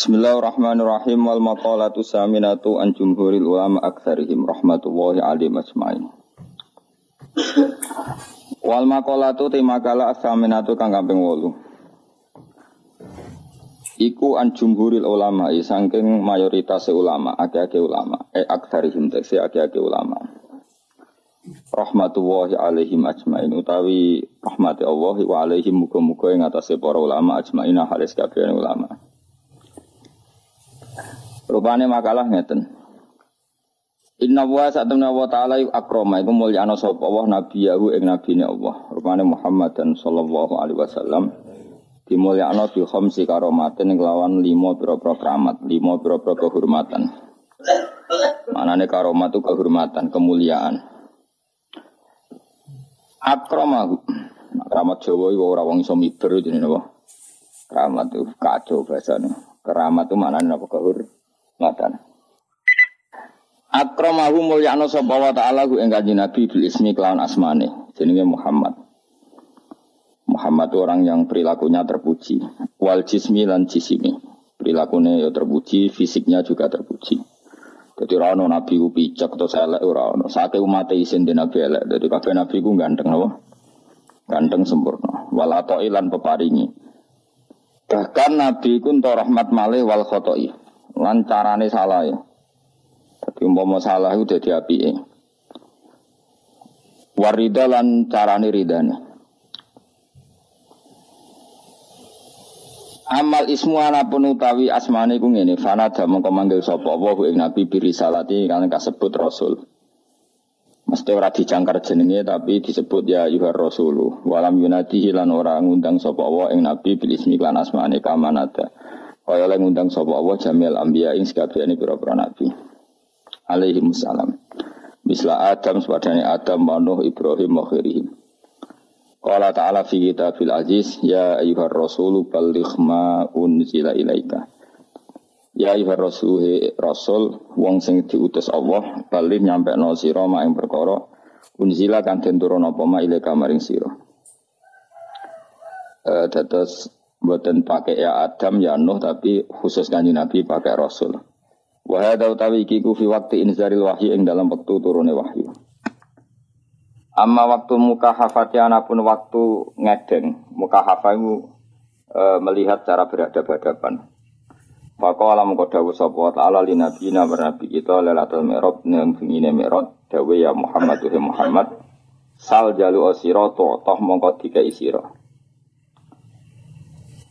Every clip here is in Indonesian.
Bismillahirrahmanirrahim wal maqalatu saminatu an jumhuril ulama aktsarihim rahmatullahi alaihim ajmain. Wal maqalatu te makalah saminatu kang kaping 8. Iku an jumhuril ulama saking mayoritas ulama, akeh-akeh ulama, eh aktsarihim tekse akeh-akeh ulama. Rahmatullahi alaihim ajmain utawi rahmati Allah wa alaihim muga-muga ing atase para ulama ajmain halis kabeh ulama. Rupane makalah ngeten. Inna wa sa'tamna wa ta'ala yuk akroma. Iku mulyana sapa? Allah nabiyahu ing nabine Allah. Rupane Muhammad dan sallallahu alaihi wasallam Dimulyana bi khamsi karomatin lawan lima pira-pira keramat Lima pira-pira kehormatan. Manane karomat itu kehormatan, kemuliaan. Akramahu Keramat Jawa itu orang iso miber? Keramat itu kacau bahasanya Keramat itu maknanya apa? Kehormatan Ngatan. Akramahu mulyana sapa wa ta'ala ku ing kanjeng Nabi bil ismi kelawan asmane jenenge Muhammad. Muhammad orang yang perilakunya terpuji. Wal jismi lan jisimi. Perilakunya ya terpuji, fisiknya juga terpuji. Jadi rano nabi ku picek atau elek ora ono. Sake umat isin di nabi elek. Jadi kabeh nabi ku ganteng apa? Ganteng sempurna. Wal ilan peparingi. Bahkan nabi ku rahmat malih wal khotoi lan carane salah ya. Tapi umpama salah itu dadi apike. Warida lan carane ridane. Amal ismu ana utawi asmane ku ngene, fanada mongko manggil sapa wa ing nabi birisalati kan kasebut rasul. Mesti ora dicangkar jenenge tapi disebut ya yuhar rasulu. Walam yunati lan ora ngundang sapa wa ing nabi bil ismi lan asmane. Kaya oleh ngundang sapa Allah jamil anbiya ing sekabehane pira-pira nabi. Alaihi wassalam. Misla Adam sepadane Adam, Nuh, Ibrahim, wa khairihim. Qala ta'ala fi kitabil aziz ya ayyuhar rasulu balligh ma unzila ilaika. Ya ayyuhar rasul rasul wong sing diutus Allah bali nyampe no sira mak ing perkara unzila kan den turun apa ilaika maring sira. Eh dados Buatan pakai ya Adam ya Nuh tapi khusus kanji Nabi pakai Rasul. Wahada utawi iki ku fi waktu inzaril wahyu ing dalam waktu turune wahyu. Amma waktu muka hafatiana pun waktu ngedeng. Muka hafayu e, melihat cara berhadapan-hadapan. Maka alam kau dawu sapa ta'ala li nabi na bernabi kita lelatul mi'rab nang bengine mi'rab dawe ya Muhammad Muhammad sal jalu asira toh mongko dikai sira.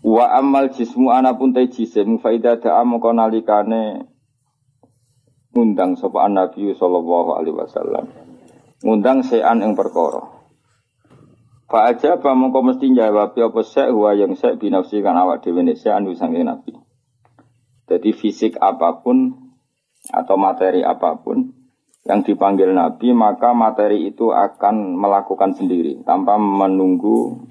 Wa amal jismu pun te jisim faida da'a mongko nalikane ngundang sapa Nabi sallallahu alaihi wasallam. Ngundang sean ing perkara. Fa aja apa mongko mesti jawab apa sek wa yang sek binafsi kan awak dhewe ne sean sange Nabi. Jadi fisik apa pun atau materi apa pun yang dipanggil Nabi maka materi itu akan melakukan sendiri tanpa menunggu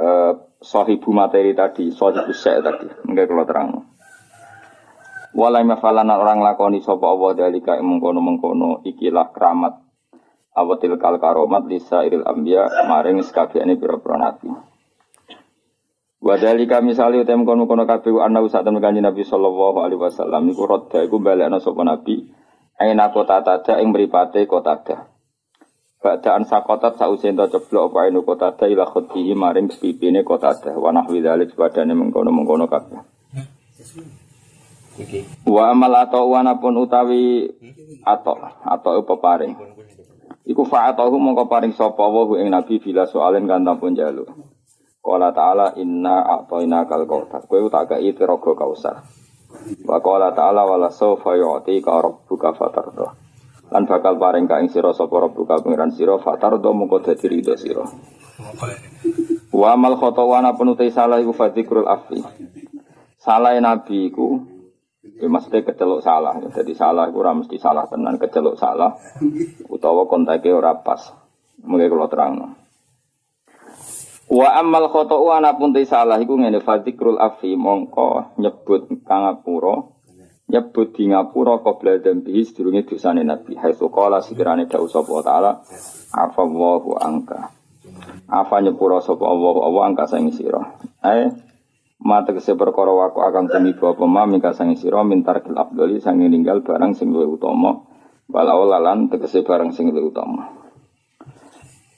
uh, sahibu materi tadi, sahibu sek tadi. Enggak kalau terang. Walai mafalana orang lakoni sopa Allah dalika mengkono mengkono ikilah keramat awatil kal karomat lisa iril ambia maring sekabiane biro-biro nabi. Wadalika misali utem kono kono kabeh ana usah temen kanjeng Nabi sallallahu alaihi wasallam niku rodha iku balekna sapa nabi aina kota tada ing mripate kota tada. Ba'daan sakotat sausen to ceblok apa inu kota ada ila khutihi maring pipine kota ada wa nahwi dzalik badane mengkono-mengkono kabeh. Wa amal atau wana pun utawi atau atau peparing. Iku fa'atahu mongko paring sapa wa ing nabi bila soalen kan pun jalu. Qala ta'ala inna a'tayna kal kautsar. Kowe tak kei tiraga kausar. Wa qala ta'ala wala sawfa yu'tika rabbuka fatardah lan bakal paring ka ing sira sapa rabbuka pangeran sira fatardo mengko dadi ridho sira. Wa amal khotowana penutai salah iku fadikrul afi salah nabi iku ya mesti keceluk salah. Jadi salah iku ora mesti salah tenan keceluk salah utawa kontake ora pas. Mungkin kalau terang Wa amal khotowana pun salah iku ngene fadikrul afi mongko nyebut kangapura nyebut di ngapura qabla dzambihi sedurunge dosane Nabi. Haitsu qala sekirane dawuh sapa taala afallahu angka. Afa nyepura sapa Allah Allah angka sing sira. Eh Mata kese perkara waku akan tumiba apa ma mingka sangi sira mintar kil abdoli sangi ninggal barang sing luwih utama walau lalan tegese barang sing luwih utama.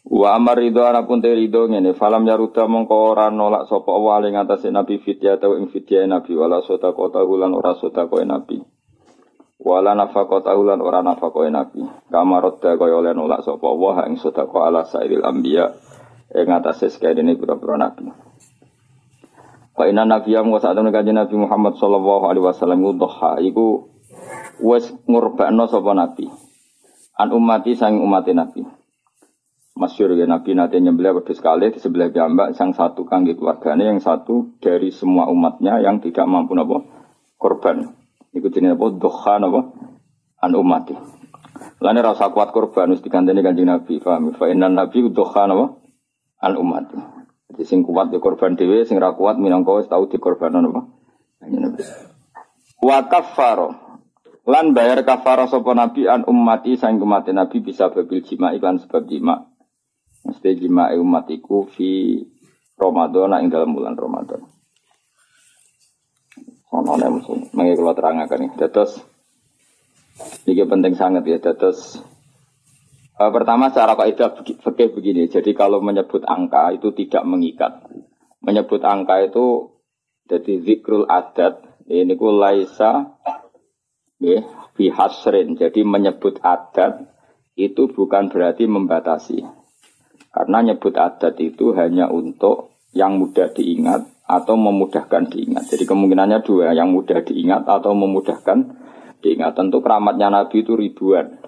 Wa amar ridho anapun te ridho ngene falam yaruda mongko ora nolak sapa wa ing nabi fidya atau ing fidya nabi wala sota kota hulan ora sota koe nabi. Wala nafaqata ulan ora nafaqoe nabi. Kamarodda kaya oleh nolak sapa wa ing sedekah ala sairil anbiya ing atase sekadene pira-pira nabi. Wa inna nabiyya wa sa'atun kanjeng Nabi Muhammad sallallahu alaihi wasallam dhuha iku wis ngurbakno sapa nabi. An umati sang umat nabi. Masyur ya Nabi nanti nyembelih wedhus sekali di sebelah jambak sang satu kangge keluarganya yang satu dari semua umatnya yang tidak mampu nopo korban. Iku jenenge apa? Doha apa? An umati. Lane rasa kuat korban mesti diganteni Kanjeng Nabi, paham? Fa innan nabi doha apa? An umati. Jadi sing kuat di korban dhewe, sing ra kuat dikorbanon apa? Kanjeng Nabi. Wa kafaro. Lan bayar kafaro sapa nabi an ummati sang umat nabi bisa babil jima iklan sebab jima. Mesti jima umatiku fi Ramadan ing dalam bulan Ramadan. Ono nek musuh mengi kula terangaken iki. Dados iki penting sangat ya. Dados uh, pertama secara kaidah fikih begini. Jadi kalau menyebut angka itu tidak mengikat. Menyebut angka itu jadi zikrul adat ini ku laisa ya, bihasrin. Jadi menyebut adat itu bukan berarti membatasi. Karena nyebut adat itu hanya untuk yang mudah diingat atau memudahkan diingat. Jadi kemungkinannya dua, yang mudah diingat atau memudahkan diingat. Tentu keramatnya Nabi itu ribuan.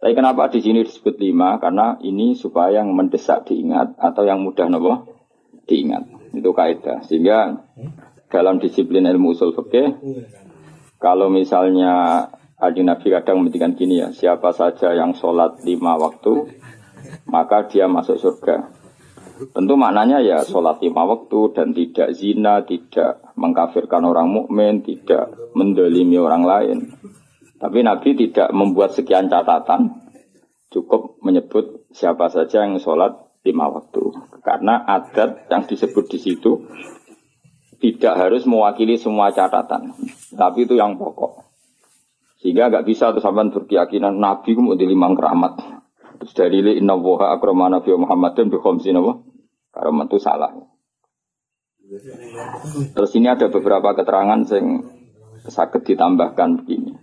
Tapi kenapa di sini disebut lima? Karena ini supaya yang mendesak diingat atau yang mudah nopo diingat. Itu kaidah. Sehingga dalam disiplin ilmu usul fikih, kalau misalnya Adi Nabi kadang menghentikan gini ya, siapa saja yang sholat lima waktu, maka dia masuk surga. Tentu maknanya ya sholat lima waktu dan tidak zina, tidak mengkafirkan orang mukmin, tidak mendolimi orang lain. Tapi Nabi tidak membuat sekian catatan, cukup menyebut siapa saja yang sholat lima waktu. Karena adat yang disebut di situ tidak harus mewakili semua catatan, tapi itu yang pokok. Sehingga nggak bisa tuh sampai berkeyakinan Nabi di limang keramat. Terus dari li inna woha akramana Nabi Muhammad dan bikhomsin apa? Karamat itu salah. Terus ini ada beberapa keterangan yang sakit ditambahkan begini.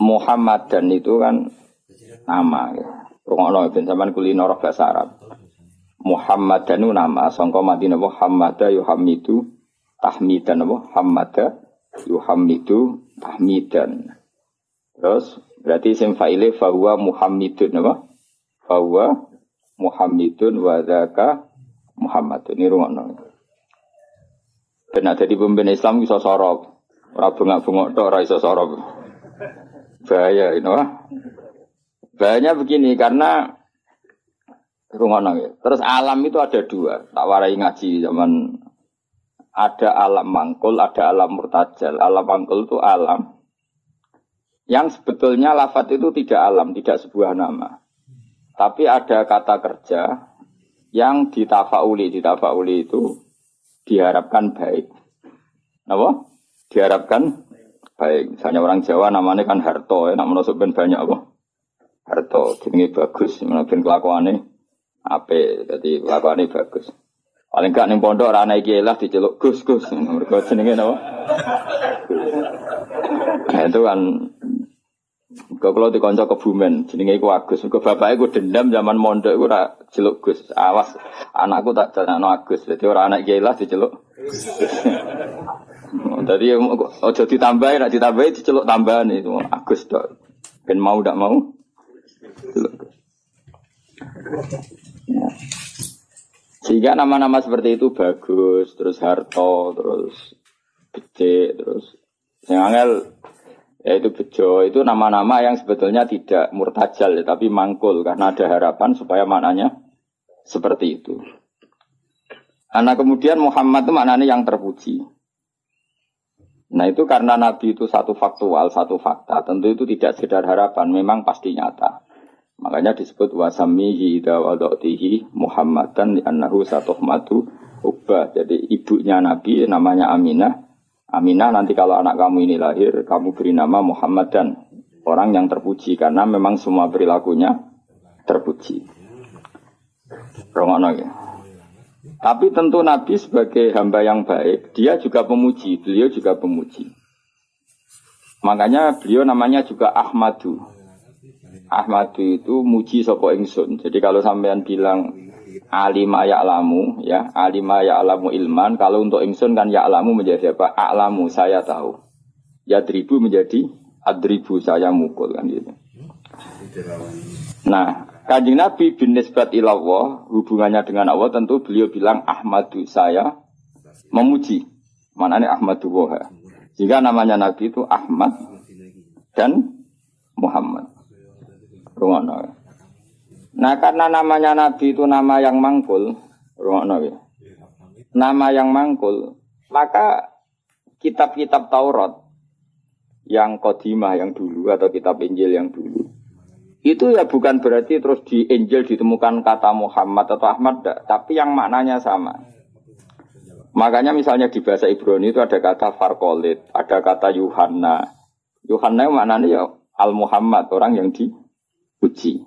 Muhammad dan itu kan nama ya. Rungokno ben sampean kulino roh bahasa Arab. Muhammad dan itu nama sangka Madinah Muhammad yuhamidu tahmidan apa Hamada yuhamidu tahmidan. Terus berarti sim fa'ile fahuwa Muhammadun apa? Fahuwa Muhammadun wa dzaka Muhammadun. Ini rungokno. Ben ada di pemimpin Islam bisa sorok. Ora bengak-bengok tok ora iso sorok. Bahaya ini wah. Bahayanya begini karena rungokno ya. Terus alam itu ada dua. Tak warai ngaji zaman ada alam mangkul, ada alam murtajal. Alam mangkul itu alam yang sebetulnya lafat itu tidak alam, tidak sebuah nama. Tapi ada kata kerja yang ditafauli, ditafauli itu diharapkan baik. Apa? Diharapkan baik. Misalnya orang Jawa namanya kan Harto, ya, nak ben banyak apa? Harto, jenenge bagus, ben kelakuannya ape, jadi kelakuannya bagus. Paling gak ning pondok ora ana iki lah diceluk Gus Gus. Mergo jenenge napa? Nah, itu kan kalau di konco kebumen, jenenge iku Agus. Mergo bapake ku dendam zaman mondok iku ora celuk Gus. Awas, anakku tak janakno Agus. Dadi ora anak kiai lah diceluk. Tadi ojo ditambahi, nek ditambahi diceluk tambahan itu Agus tok. Ben mau ndak mau. Celuk. Ya. Sehingga nama-nama seperti itu bagus, terus Harto, terus Becik, terus yang angel yaitu bejo itu nama-nama yang sebetulnya tidak murtajal ya, tapi mangkul karena ada harapan supaya maknanya seperti itu. Karena kemudian Muhammad itu maknanya yang terpuji. Nah itu karena Nabi itu satu faktual, satu fakta. Tentu itu tidak sekedar harapan, memang pasti nyata. Makanya disebut wasamihi wadoktihi Muhammadan annahu matu Ubah. Jadi ibunya Nabi namanya Aminah. Aminah nanti kalau anak kamu ini lahir, kamu beri nama Muhammad dan orang yang terpuji karena memang semua perilakunya terpuji. Rongono ya. Tapi tentu Nabi sebagai hamba yang baik, dia juga pemuji, beliau juga pemuji. Makanya beliau namanya juga Ahmadu. Ahmadu itu muji sopo ingsun. Jadi kalau sampean bilang alima ya'lamu ya, alima ya'lamu ilman, kalau untuk ingsun kan ya'lamu menjadi apa? A'lamu saya tahu. Ya tribu menjadi adribu saya mukul kan gitu. Nah, kanjeng Nabi bin nisbat ilallah, hubungannya dengan Allah tentu beliau bilang Ahmadu saya memuji. Mana ini Ahmadu Woha. Jika namanya Nabi itu Ahmad dan Muhammad. Rungono. Nah karena namanya Nabi itu nama yang mangkul. Nama yang mangkul, maka kitab-kitab Taurat yang kodimah yang dulu atau kitab Injil yang dulu itu ya bukan berarti terus di Injil ditemukan kata Muhammad atau Ahmad, tapi yang maknanya sama. Makanya misalnya di bahasa Ibrani itu ada kata Farkolit, ada kata Yuhanna. Yuhanna maknanya ya Al Muhammad, orang yang dipuji.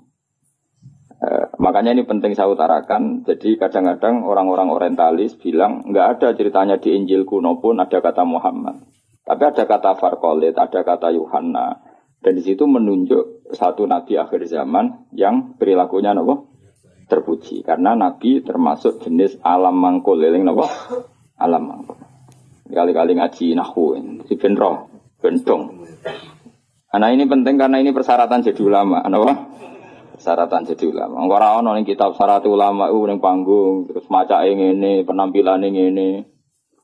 Eh, makanya ini penting saya utarakan. Jadi kadang-kadang orang-orang orientalis bilang nggak ada ceritanya di Injil kuno pun ada kata Muhammad. Tapi ada kata Farkolit, ada kata Yuhanna. Dan di situ menunjuk satu nabi akhir zaman yang perilakunya nopo terpuji. Karena nabi termasuk jenis alam mangkul, eling nopo alam Kali-kali ngaji nahu, si bentong. Anak ini penting karena ini persyaratan jadi ulama. Apa? Persyaratan jadi ulama. Orang orang yang kitab syarat ulama itu yang panggung, terus maca ini, penampilan ini,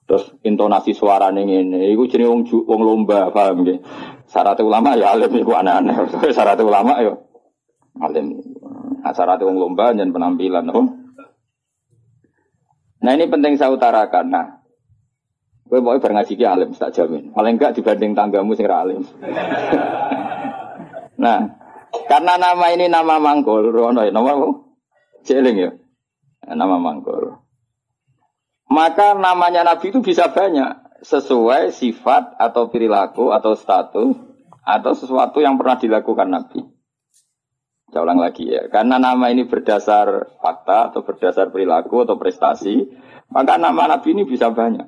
terus intonasi suara ini, itu jadi wong, wong lomba, paham ya? Syarat ulama ya alim itu aneh-aneh. Syarat ulama ya alim. Nah, syarat wong lomba dan penampilan, apa? Nah ini penting saya utarakan. Nah, gue mau ngaji alim, tak jamin. Paling enggak dibanding tanggamu sing alim. nah, karena nama ini nama mangkul, Rono, nama apa? Jeling ya, nama mangkul. Maka namanya Nabi itu bisa banyak sesuai sifat atau perilaku atau status atau sesuatu yang pernah dilakukan Nabi. Saya ulang lagi ya, karena nama ini berdasar fakta atau berdasar perilaku atau prestasi, maka nama Nabi ini bisa banyak.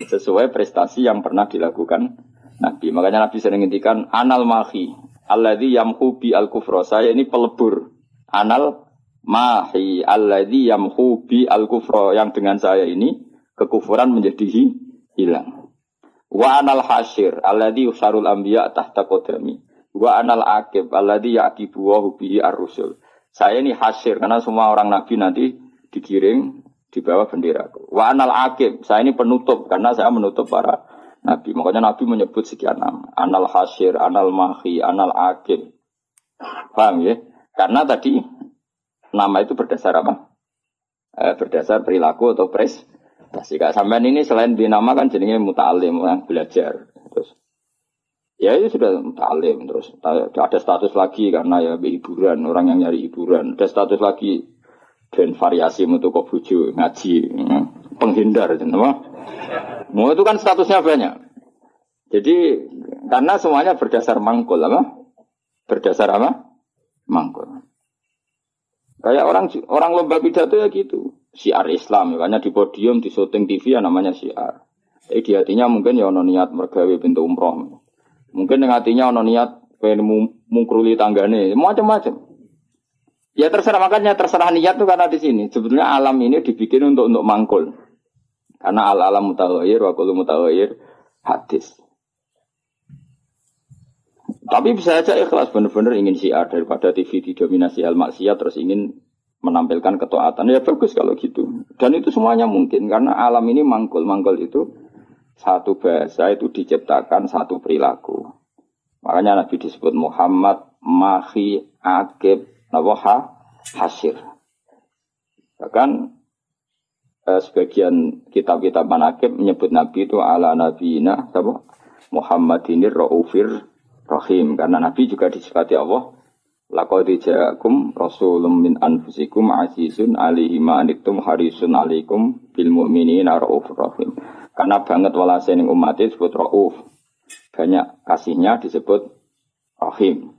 Sesuai prestasi yang pernah dilakukan Nabi. Makanya Nabi sering ngintikan, anal mahi, alladhi yamhu bi al kufro. Saya ini pelebur. Anal mahi, alladhi yamhu bi al kufro. Yang dengan saya ini, kekufuran menjadi hilang. Wa anal hasyir, alladhi usarul ambiya tahta kodami Wa anal akib alladhi yaqibu wa bihi ar-rusul. Saya ini hasil karena semua orang nabi nanti dikirim di bawah bendera. Wa anal akib, saya ini penutup karena saya menutup para nabi. Makanya nabi menyebut sekian nama. Anal hasyir, anal mahi, anal akib. Paham ya? Karena tadi nama itu berdasar apa? Eh, berdasar perilaku atau pres. Jika sampean ini selain dinamakan jadinya muta'alim, belajar. Terus Ya itu sudah talim terus ada status lagi karena ya hiburan orang yang nyari hiburan ada status lagi dan variasi untuk buju ngaji hmm, penghindar kenapa? Mau itu kan statusnya banyak. Jadi karena semuanya berdasar mangkul apa? Berdasar apa? Mangkul. Kayak orang orang lomba pidato ya gitu. Siar Islam, makanya di podium, di syuting TV ya namanya siar. Eh di hatinya mungkin ya ono niat mergawe pintu umroh. Mungkin yang hatinya ono niat pengen mungkruli tanggane, macam-macam. Ya terserah makanya terserah niat tuh karena di sini. Sebetulnya alam ini dibikin untuk untuk mangkul. Karena al alam mutawair, wa kullu mutawair hadis. Tapi bisa saja ikhlas benar-benar ingin siar daripada TV didominasi al maksiat terus ingin menampilkan ketaatan ya bagus kalau gitu. Dan itu semuanya mungkin karena alam ini mangkul, mangkul itu satu bahasa itu diciptakan satu perilaku. Makanya Nabi disebut Muhammad Mahi Akib Nawaha Hasir. Bahkan eh, sebagian kitab-kitab manakib menyebut Nabi itu ala Nabiina Muhammad ini Raufir Rahim. Karena Nabi juga disifati Allah Laqad ja'akum rasulun min anfusikum azizun alaihi ma anittum harisun alaikum bil mu'minina raufur rahim. Karena banget walase ning umat disebut rauf. Banyak kasihnya disebut rahim.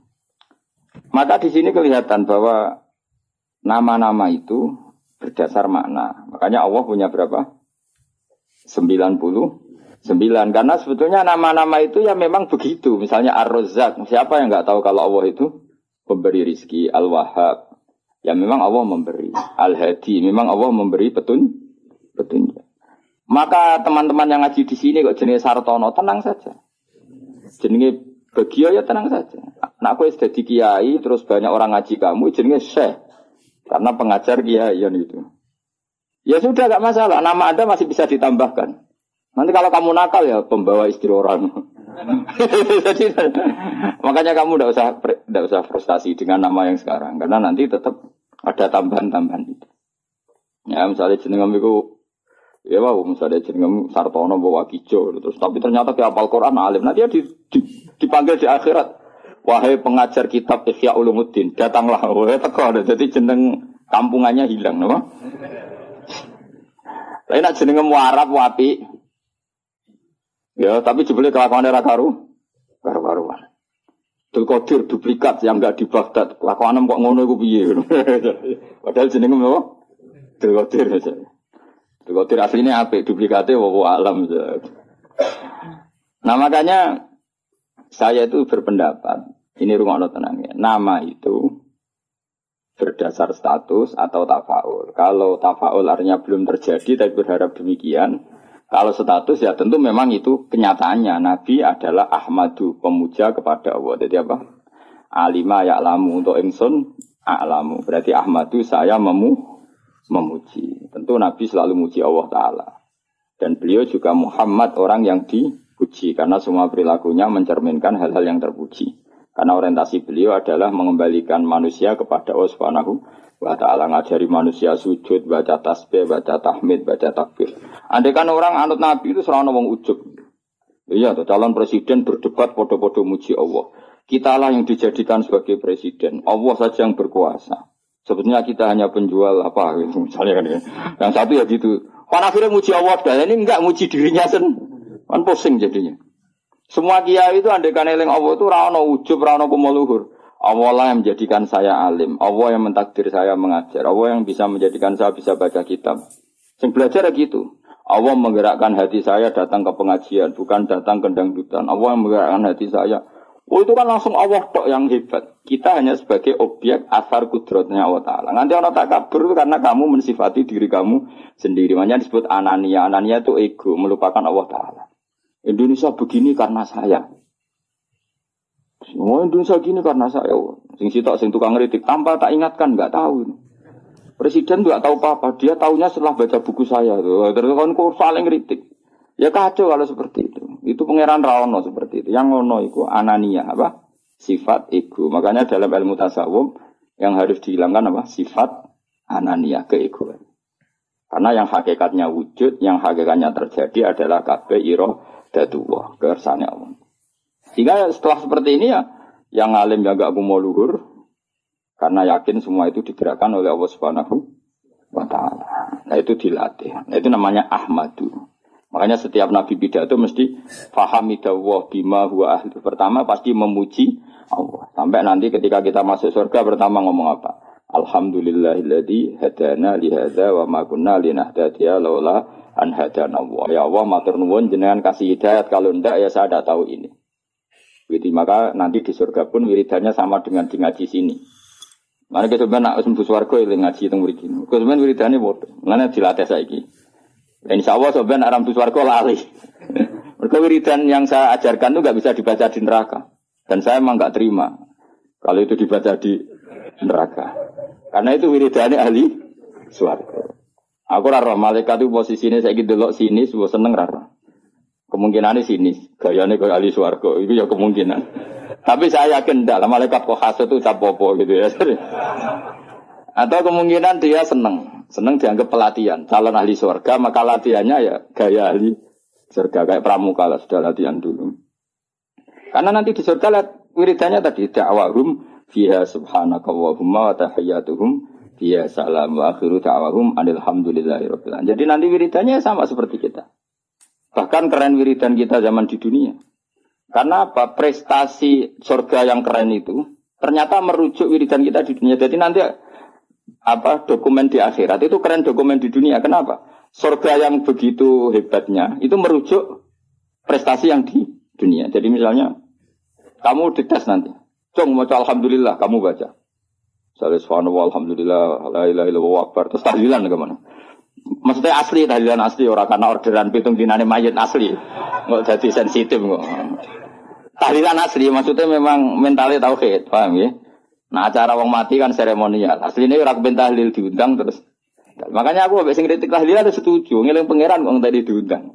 Maka di sini kelihatan bahwa nama-nama itu berdasar makna. Makanya Allah punya berapa? 90 sembilan karena sebetulnya nama-nama itu ya memang begitu misalnya Ar-Razzaq siapa yang nggak tahu kalau Allah itu pemberi rizki, Al-Wahhab. Ya memang Allah memberi. Al-Hadi, memang Allah memberi petun, petunjuk. Maka teman-teman yang ngaji di sini kok jenis Sartono, tenang saja. Jenis Bagio ya tenang saja. Aku sudah di kiai, terus banyak orang ngaji kamu, jenis Syekh. Karena pengajar kiai itu. Ya sudah gak masalah, nama Anda masih bisa ditambahkan. Nanti kalau kamu nakal ya pembawa istri orang. Makanya kamu tidak usah tidak usah frustasi dengan nama yang sekarang karena nanti tetap ada tambahan-tambahan itu. Ya misalnya jenengam itu ya wow misalnya jenengam Sartono bawa kijo terus tapi ternyata di apal Quran alim nanti dia di, di, dipanggil di akhirat wahai pengajar kitab Ihya Ulumuddin datanglah wahai teko jadi jeneng kampungannya hilang no? Lain nak jenengam Arab wapi Ya, tapi jebule kelakuan era karu, karu-karuan. Qadir duplikat yang enggak di Baghdad. Kelakuan kok ngono iku piye? Padahal jenenge apa? Qadir aja. Qadir aslinya apa? Duplikatnya wa alam. Nah makanya saya itu berpendapat, ini rumah tenang ya, nama itu berdasar status atau tafaul. Kalau tafaul artinya belum terjadi tapi berharap demikian, kalau status ya tentu memang itu kenyataannya. Nabi adalah Ahmadu, pemuja kepada Allah. Jadi apa? Alima ya'lamu untuk ingsun a'lamu. Berarti Ahmadu saya memu memuji. Tentu Nabi selalu muji Allah Ta'ala. Dan beliau juga Muhammad orang yang dipuji. Karena semua perilakunya mencerminkan hal-hal yang terpuji. Karena orientasi beliau adalah mengembalikan manusia kepada Allah Subhanahu wa ta'ala ngajari manusia sujud, baca tasbih, baca tahmid, baca takbir. Andai kan orang anut Nabi itu serana wong ujub. Iya, calon presiden berdebat podo-podo muji Allah. Kita lah yang dijadikan sebagai presiden. Allah saja yang berkuasa. Sebetulnya kita hanya penjual apa misalnya kan ya. Yang satu ya gitu. Kan akhirnya muji Allah dan ini enggak muji dirinya sen. Kan pusing jadinya. Semua kiai itu andai kan eling Allah itu rano ujub, rano kumuluhur. Allah lah yang menjadikan saya alim. Allah yang mentakdir saya mengajar. Allah yang bisa menjadikan saya bisa baca kitab. Sing belajar ya gitu. Allah menggerakkan hati saya datang ke pengajian, bukan datang ke dangdutan. Allah yang menggerakkan hati saya. Oh itu kan langsung Allah tok yang hebat. Kita hanya sebagai objek asar kudrotnya Allah Ta'ala. Nanti orang tak kabur karena kamu mensifati diri kamu sendiri. Makanya disebut anania. Anania itu ego, melupakan Allah Ta'ala. Indonesia begini karena saya. Oh Indonesia gini karena saya. Sing sitok sing tukang ngeritik tanpa tak ingatkan nggak tahu. Presiden nggak tahu apa-apa. Dia tahunya setelah baca buku saya tuh. Terus kan saling ngeritik. Ya kacau kalau seperti itu. Itu pangeran Rawono seperti itu. Yang ngono itu anania apa? Sifat ego. Makanya dalam ilmu tasawuf yang harus dihilangkan apa? Sifat anania keegoan. Karena yang hakikatnya wujud, yang hakikatnya terjadi adalah kabeh iro datuwah, kersane Allah. Sehingga setelah seperti ini ya, yang alim yang gak mau luhur, karena yakin semua itu digerakkan oleh Allah Subhanahu wa. Nah itu dilatih. Nah itu namanya Ahmadu. Makanya setiap nabi pidato mesti fahamidallah bima huwa ahli. Pertama pasti memuji Allah. Sampai nanti ketika kita masuk surga pertama ngomong apa? Alhamdulillahilladzi hadana li hadza wa ma kunna linahtadiya laula an hadana Allah. Ya Allah matur nuwun jenengan kasih hidayat kalau ndak ya saya tidak tahu ini. Jadi maka nanti di surga pun wiridannya sama dengan di ngaji sini. Mana kita nak sembuh suarga yang ngaji itu murid ini. Kita sebenarnya wiridannya bodoh. Mana dilatih ini. Dan insya Allah sebenarnya aram suarga lali. Mereka wiridan yang saya ajarkan itu nggak bisa dibaca di neraka. Dan saya emang nggak terima kalau itu dibaca di neraka. Karena itu wiridannya ahli suarga. Aku raro malaikat itu posisinya saya gitu loh sini, semua seneng raro. Kemungkinannya sini, gayanya kayak ahli suarga, itu ya kemungkinan. Tapi saya yakin enggak, malaikat kok khas itu capopo gitu ya. Atau kemungkinan dia seneng, seneng dianggap pelatihan, calon ahli surga, maka latihannya ya gaya ahli surga, kayak pramuka lah, sudah latihan dulu. Karena nanti di surga lihat wiridannya tadi, dakwahum fiha subhanaka wa tahiyyatuhum fiha salam wa akhiru da'wahum alamin. Jadi nanti wiridannya sama seperti kita. Bahkan keren wiridan kita zaman di dunia. Karena apa? Prestasi surga yang keren itu ternyata merujuk wiridan kita di dunia. Jadi nanti apa dokumen di akhirat itu keren dokumen di dunia. Kenapa? Surga yang begitu hebatnya itu merujuk prestasi yang di dunia. Jadi misalnya kamu dites nanti. Cong mau alhamdulillah kamu baca. Subhanallah alhamdulillah la ilaha illallah akbar. Tahlilan ke mana? Maksudnya asli tahlilan asli orang karena orderan pitung dinane mayat asli. Nggak jadi sensitif kok. Tahlilan asli maksudnya memang mentalnya tauhid, paham ya? Nah acara wong mati kan seremonial. Aslinya orang ben tahlil diundang terus. Makanya aku abek sing kritik tahlilan setuju, ngiling pangeran wong tadi diundang.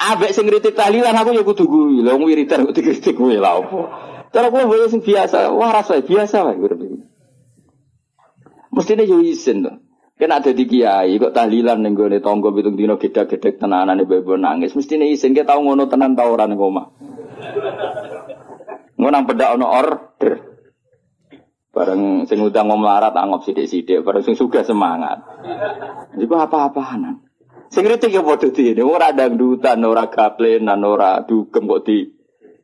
Abek sing tahlilan aku ya kudu kuwi. Lah wong wiridan kok dikritik kuwi lha opo? Cara kulo wae sing biasa, wah rasa biasa urip iki. Mestine yo isin to. Kena ada di kiai kok tahlilan ning gone tangga pitung dina gedhe-gedhe tenanane bebo nangis. Mestine isin ke tau ngono tenan ta ora ning. Ngono nang pedak ono order. Bareng sing udang mau melarat anggap sidik-sidik, bareng sing suka semangat. Iku apa-apaan. Sing kritik ya padha dene, ora dangdutan, ora gaplenan, ora dugem kok di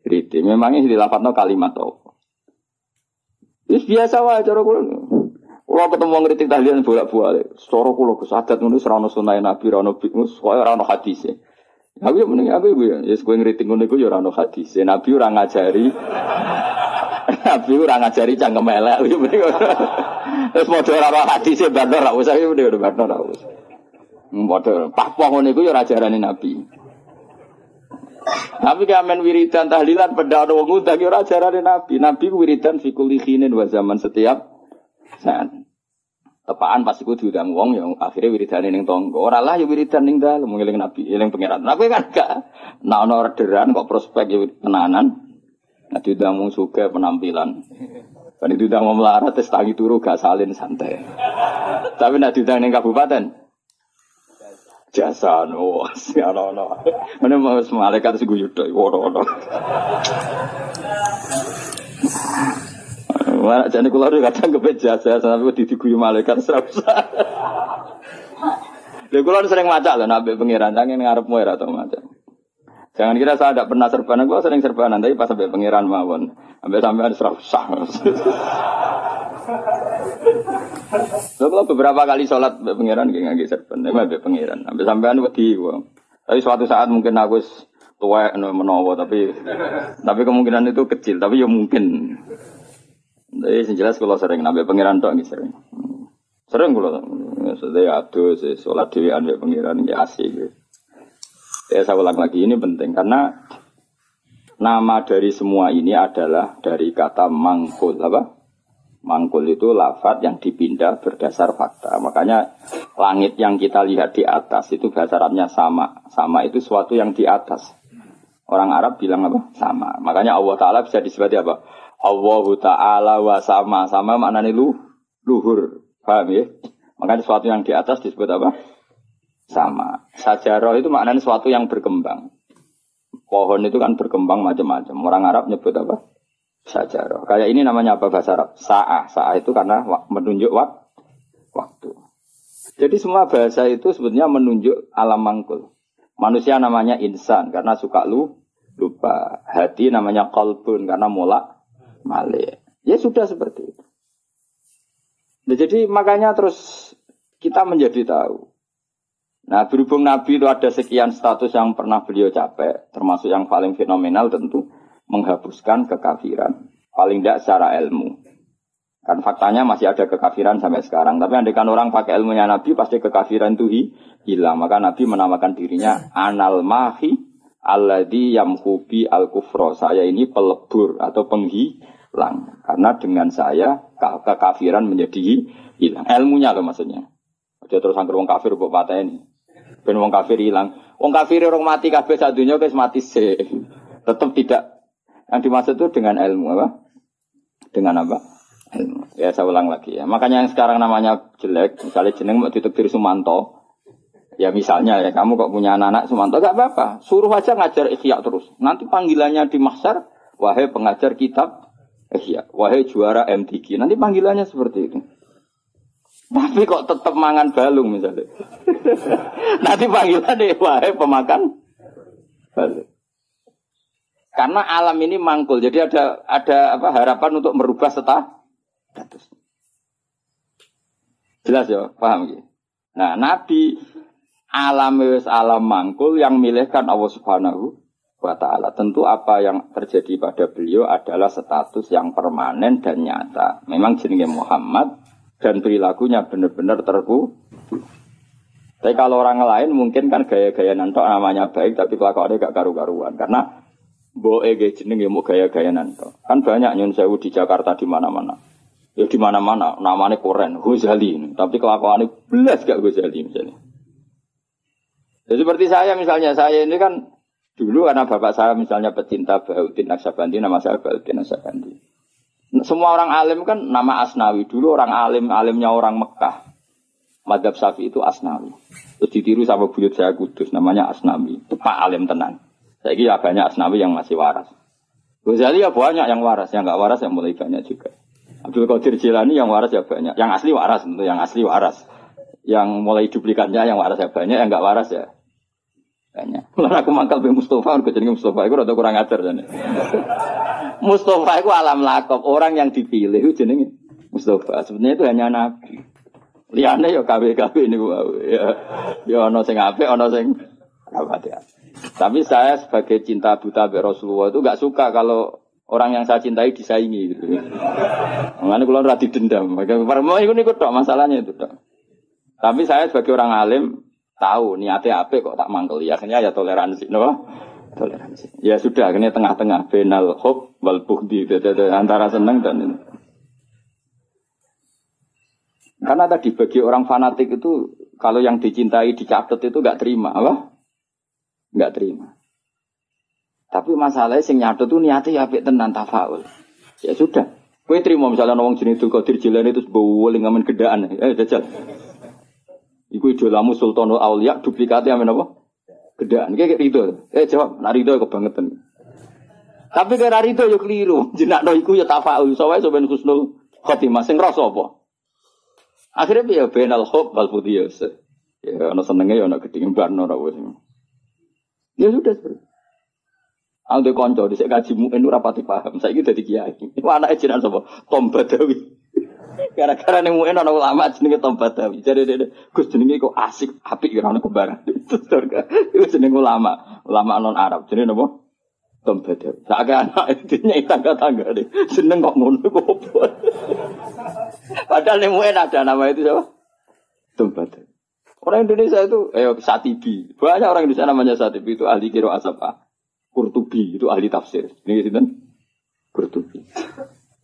kritik. Memangnya dilafatno kalimat apa? Wis biasa wae cara kula. Kula ketemu ngritik tahlilan bolak-balik. Cara kula kesadat ngono ora ono sunah Nabi, ora ono bimus, ora ono hadise. Aku ya mending aku ya, ya kowe ngritik ngono iku ya ora ono hadise. Nabi ora ngajari Nabi ora ngajari cangkem elek. Terus padha ora ono hadise bandar ra usah ya mending bandar ra usah. Padha papua ngono iku ya ora ajarane Nabi. Tapi kamen wiridan tahlilan pada ada wong ngundang ya ora ajarane Nabi. Nabi ku wiridan fi kulli khinin zaman setiap saat. Tepaan pasti ku diundang wong yang akhirnya wiridan ning tangga. Ora lah ya wiridan ning dalem ngeling Nabi, eling pangeran. Nabi kan gak nah ono orderan kok prospek ya tenanan. Nah diundang wong suka penampilan. Kan itu udah mau melarat, tes tangi turu gak salin santai. Tapi nak diundang ning kabupaten, jasa no siara no mana mau malaikat seguyut doi woro no Mana jadi kalau dia kadang kepet jasa sampai di diguyu malaikat serasa. Lha kula sering maca lho nabi pangeran jangan ngarep muir atau maca. Jangan kira saya tidak pernah serbanan, gua sering serbanan, tapi pas sampai pangeran mawon, sampai sampai ada serasa. Lo kalau beberapa kali sholat be pangeran gak nggak serban, emang be pangeran. Sampai sampean wedi Tapi suatu saat mungkin aku tua menowo, tapi tapi kemungkinan itu kecil, tapi ya mungkin. Jadi jelas kalau sering nabi pangeran nggak sering. Sering kalau sudah aduh sih sholat dewi be pangeran ya asik. Gitu. Ya saya ulang lagi ini penting karena nama dari semua ini adalah dari kata mangkul apa? Mangkul itu lafat yang dipindah berdasar fakta. Makanya langit yang kita lihat di atas itu bahasa sama. Sama itu suatu yang di atas. Orang Arab bilang apa? Sama. Makanya Allah Ta'ala bisa disebut apa? Allah Ta'ala wa sama. Sama maknanya lu, luhur. Paham ya? Makanya suatu yang di atas disebut apa? Sama. Sajarah itu maknanya suatu yang berkembang. Pohon itu kan berkembang macam-macam. Orang Arab nyebut apa? sajarah. Kayak ini namanya apa bahasa Arab? Sa'ah. Sa'ah itu karena menunjuk wak waktu. Jadi semua bahasa itu sebetulnya menunjuk alam mangkul. Manusia namanya insan karena suka lu lupa. Hati namanya kolbun karena mulak malik. Ya sudah seperti itu. Nah, jadi makanya terus kita menjadi tahu. Nah berhubung Nabi itu ada sekian status yang pernah beliau capek, termasuk yang paling fenomenal tentu menghapuskan kekafiran. Paling tidak secara ilmu. Kan faktanya masih ada kekafiran sampai sekarang. Tapi kan orang pakai ilmunya Nabi pasti kekafiran itu hilang. Maka Nabi menamakan dirinya anal mahi alladhi yamhubi al kufro. Saya ini pelebur atau penghilang. Karena dengan saya kekafiran menjadi hilang. Ilmunya loh maksudnya. Dia terus angker wong kafir buat patah ini. Ben wong kafir hilang. Wong kafir orang mati kabeh satunya guys mati sih. Tetap tidak yang dimaksud itu dengan ilmu apa? Dengan apa? Ilmu. Ya saya ulang lagi ya. Makanya yang sekarang namanya jelek, misalnya jeneng mau tutup diri Sumanto. Ya misalnya ya kamu kok punya anak-anak Sumanto gak apa-apa. Suruh aja ngajar ikhya terus. Nanti panggilannya di mahsyar, wahai pengajar kitab iya, wahai juara MTQ. Nanti panggilannya seperti itu. Tapi kok tetap mangan balung misalnya. Nanti panggilannya wahai pemakan balung. Karena alam ini mangkul, jadi ada ada apa harapan untuk merubah status. Jelas ya, paham ya? Nah, Nabi alam wis alam mangkul yang milihkan Allah Subhanahu wa taala. Tentu apa yang terjadi pada beliau adalah status yang permanen dan nyata. Memang jenenge Muhammad dan perilakunya benar-benar terku. Tapi kalau orang lain mungkin kan gaya-gaya nanto namanya baik tapi kelakuannya gak karu-karuan karena boe gaya jeneng ya mau gaya-gaya nanto. Kan banyak nyun sewu di Jakarta di mana-mana. Ya di mana-mana namanya koren Ghazali tapi kelakuannya belas gak Ghazali misalnya. Ya seperti saya misalnya saya ini kan Dulu karena bapak saya misalnya pecinta Bautin Naksabandi, nama saya Bautin Naksabandi. Semua orang alim kan nama Asnawi. Dulu orang alim, alimnya orang Mekah. Madhab Safi itu Asnawi. Terus ditiru sama buyut saya kudus, namanya Asnawi. Itu Pak Alim tenan. Saya kira banyak Asnawi yang masih waras. Ghazali ya banyak yang waras, yang nggak waras yang mulai banyak juga. Abdul Qadir Jilani yang waras ya banyak. Yang asli waras tentu, yang asli waras. Yang mulai duplikatnya yang waras ya banyak, yang nggak waras ya Lalu aku mangkal be Mustafa, aku jadi Mustafa, aku rada kurang ajar jadi. Mustafa itu alam lakop, orang yang dipilih itu jenenge Mustafa. Sebenarnya itu hanya nabi. Liane ya KW-KW ini ya. Ya ono sing apik, ono sing ya. Tapi saya sebagai cinta buta be Rasulullah itu gak suka kalau orang yang saya cintai disaingi gitu. Mengenai kalau rati dendam. Mau ikut ikut dok masalahnya itu dok. Tapi saya sebagai orang alim tahu niatnya apa kok tak mangkel ya akhirnya ya toleransi no toleransi. Ya sudah akhirnya tengah-tengah. Benal hob wal buhdi. Antara seneng dan ini. karena tadi bagi orang fanatik itu kalau yang dicintai dicatat itu nggak terima apa? Nggak terima. Tapi masalahnya sing nyatet tuh niatnya ya apik tenan tafaul. Ya sudah. Kue terima misalnya nawang jenis itu kodir jalan itu sebuah ngamen gedaan, eh jajal. Iku idolamu Sultanul Aulia duplikatnya amin apa? Gedaan. Kayak rido. Eh jawab, nak rido kebangetan. Tapi kira rido yo keliru. Jenak no iku ya tafa'ul. Soalnya soben kusnul khotimah. Sing rasa apa? Akhirnya ya benal hob wal putiyos. Ya ana senenge ya ora wis. Ya sudah seperti Aku de kanca dhisik kaji muin ora pati paham. Saiki dadi kiai. Iku anake jenengan sapa? Tom Badawi. Gara-gara nih mungkin orang ulama jenenge Tombat Dawi. Jadi dia Gus jenenge kok asik, apik ya orang kembaran. Itu surga. Itu jenenge ulama, ulama non Arab. Nopo Tombat Dawi. Tak anak itu nyai tangga-tangga deh. Seneng kok ngono kok Padahal nih mungkin ada nama itu siapa? Tombat Dawi. Orang Indonesia itu, eh Satibi. Banyak orang Indonesia namanya Satibi itu ahli kiro asapa. Kurtubi itu ahli tafsir. Ini gitu kan? Kurtubi.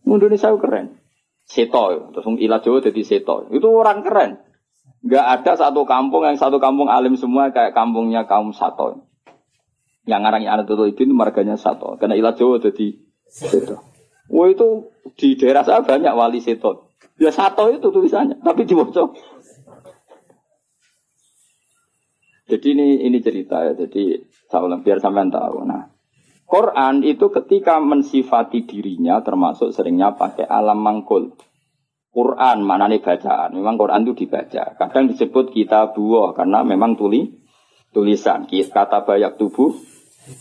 Indonesia keren. Seto, terus ilah Jawa jadi seto. Itu orang keren. Gak ada satu kampung yang satu kampung alim semua kayak kampungnya kaum Sato. Yang ngarang anak itu marganya Sato. Karena ilah Jawa jadi seto. Wah itu di daerah saya banyak wali seto. Ya Sato itu tulisannya, tapi di bocor. Jadi ini ini cerita ya. Jadi saya biar sampean tahu. Nah, Quran itu ketika mensifati dirinya termasuk seringnya pakai alam mangkul. Quran mana nih bacaan? Memang Quran itu dibaca. Kadang disebut kita buah karena memang tuli tulisan. Kata banyak tubuh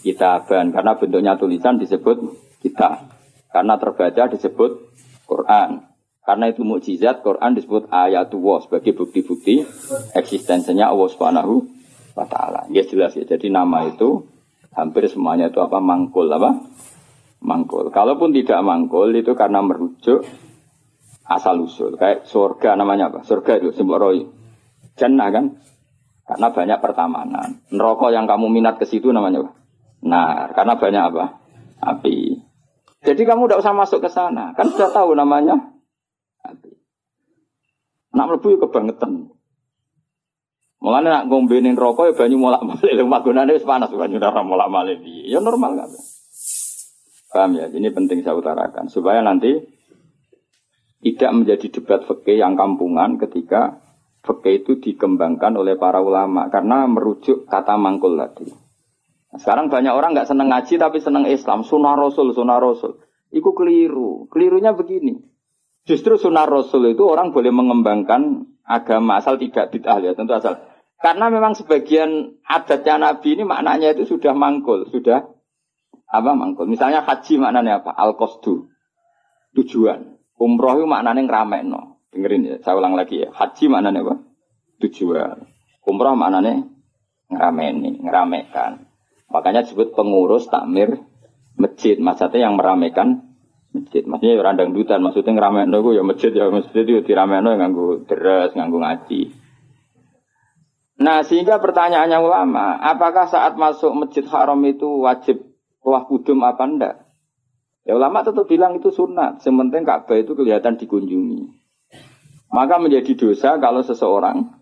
kitaban karena bentuknya tulisan disebut kita. Karena terbaca disebut Quran. Karena itu mukjizat Quran disebut ayat ayatullah sebagai bukti-bukti eksistensinya Allah Subhanahu wa taala. Ya jelas ya. Jadi nama itu hampir semuanya itu apa mangkul apa mangkul. Kalaupun tidak mangkul itu karena merujuk asal usul. Kayak surga namanya apa? Surga itu sebuah roy. Jannah kan? Karena banyak pertamanan. Neraka yang kamu minat ke situ namanya apa? Nah, karena banyak apa? Api. Jadi kamu tidak usah masuk ke sana. Kan sudah tahu namanya api. Nak melebu kebangetan. Mulane nak ngombenin rokok ya banyu molak malik lho magunane wis panas banyu ora molak malik Ya normal kan. Paham ya? Ini penting saya utarakan supaya nanti tidak menjadi debat fikih yang kampungan ketika fikih itu dikembangkan oleh para ulama karena merujuk kata mangkul tadi. Nah, sekarang banyak orang nggak seneng ngaji tapi seneng Islam, sunnah Rasul, sunnah Rasul. Iku keliru. Kelirunya begini. Justru sunnah Rasul itu orang boleh mengembangkan agama asal tidak bid'ah ya tentu asal. Karena memang sebagian adatnya Nabi ini maknanya itu sudah mangkul, sudah apa mangkul. Misalnya haji maknanya apa? Al qasdu tujuan. Umroh itu maknanya no. Dengerin ya, saya ulang lagi ya. Haji maknanya apa? Tujuan. Umroh maknanya ngerameni, ngeramekan. Makanya disebut pengurus takmir masjid. Maksudnya yang meramekan masjid. Maksudnya ya randang dutan, maksudnya ngeramen itu ya masjid ya masjid itu diramen ya nganggu deres, nganggu ngaji. Nah sehingga pertanyaannya ulama, apakah saat masuk masjid haram itu wajib wah kudum apa enggak? Ya ulama tetap bilang itu sunat, sementing Ka'bah itu kelihatan dikunjungi. Maka menjadi dosa kalau seseorang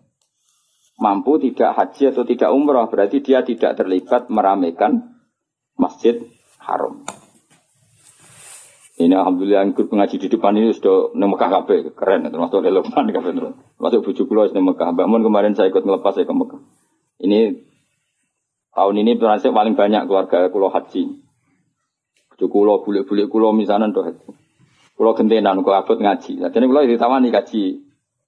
mampu tidak haji atau tidak umroh, berarti dia tidak terlibat meramaikan masjid haram. Ini alhamdulillah ikut pengaji di depan ini sudah nemu Mekah keren termasuk relevan kabeh terus. Masuk bujuk pulau di Mekah. Bangun kemarin saya ikut ngelepas saya ke Mekah. Ini tahun ini berhasil paling banyak keluarga kulo haji. Bujuk kulo bulik-bulik kulo misalnya tuh haji. Kulo gentenan kulo abot ngaji. Jadi kulo ditawani kaji.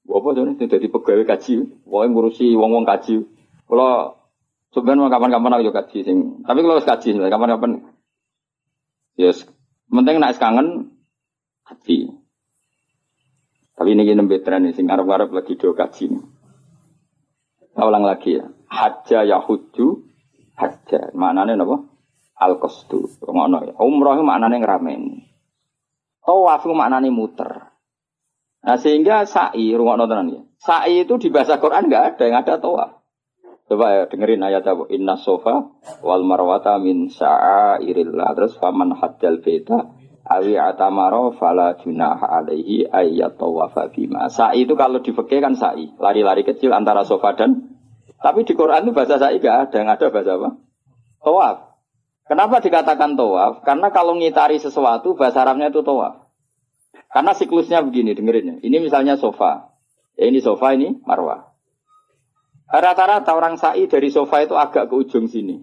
Apa tuh jadi pegawai kaji. Wong ngurusi wong-wong kaji. Kulo sebenarnya kapan-kapan aku kaji sing. Tapi kalau kaji kapan-kapan Yes, Penting nak kangen haji. Tapi ini gini betran sing arep-arep lagi do kaji. Saya ulang lagi ya. Haja yahuju haja. Maknanya apa? Al qasdu. Ngono ya. Umroh maknanya ngeramen. Tawaf maknanya muter. Nah sehingga sa'i rungokno tenan ya. Sa'i itu di bahasa Quran enggak ada yang ada tawaf. Coba ya dengerin ayat apa? Inna sofa wal marwata min sya'airillah. Terus faman hajjal beta awi atamaro fala junaha alaihi ayat tawafa bima. Sa'i itu kalau di kan sa'i. Lari-lari kecil antara sofa dan tapi di Quran itu bahasa sa'i gak ada. Yang ada bahasa apa? Tawaf. Kenapa dikatakan tawaf? Karena kalau ngitari sesuatu bahasa Arabnya itu tawaf. Karena siklusnya begini, dengerin ya. Ini misalnya sofa. Ya ini sofa, ini marwah. Rata-rata orang sa'i dari sofa itu agak ke ujung sini.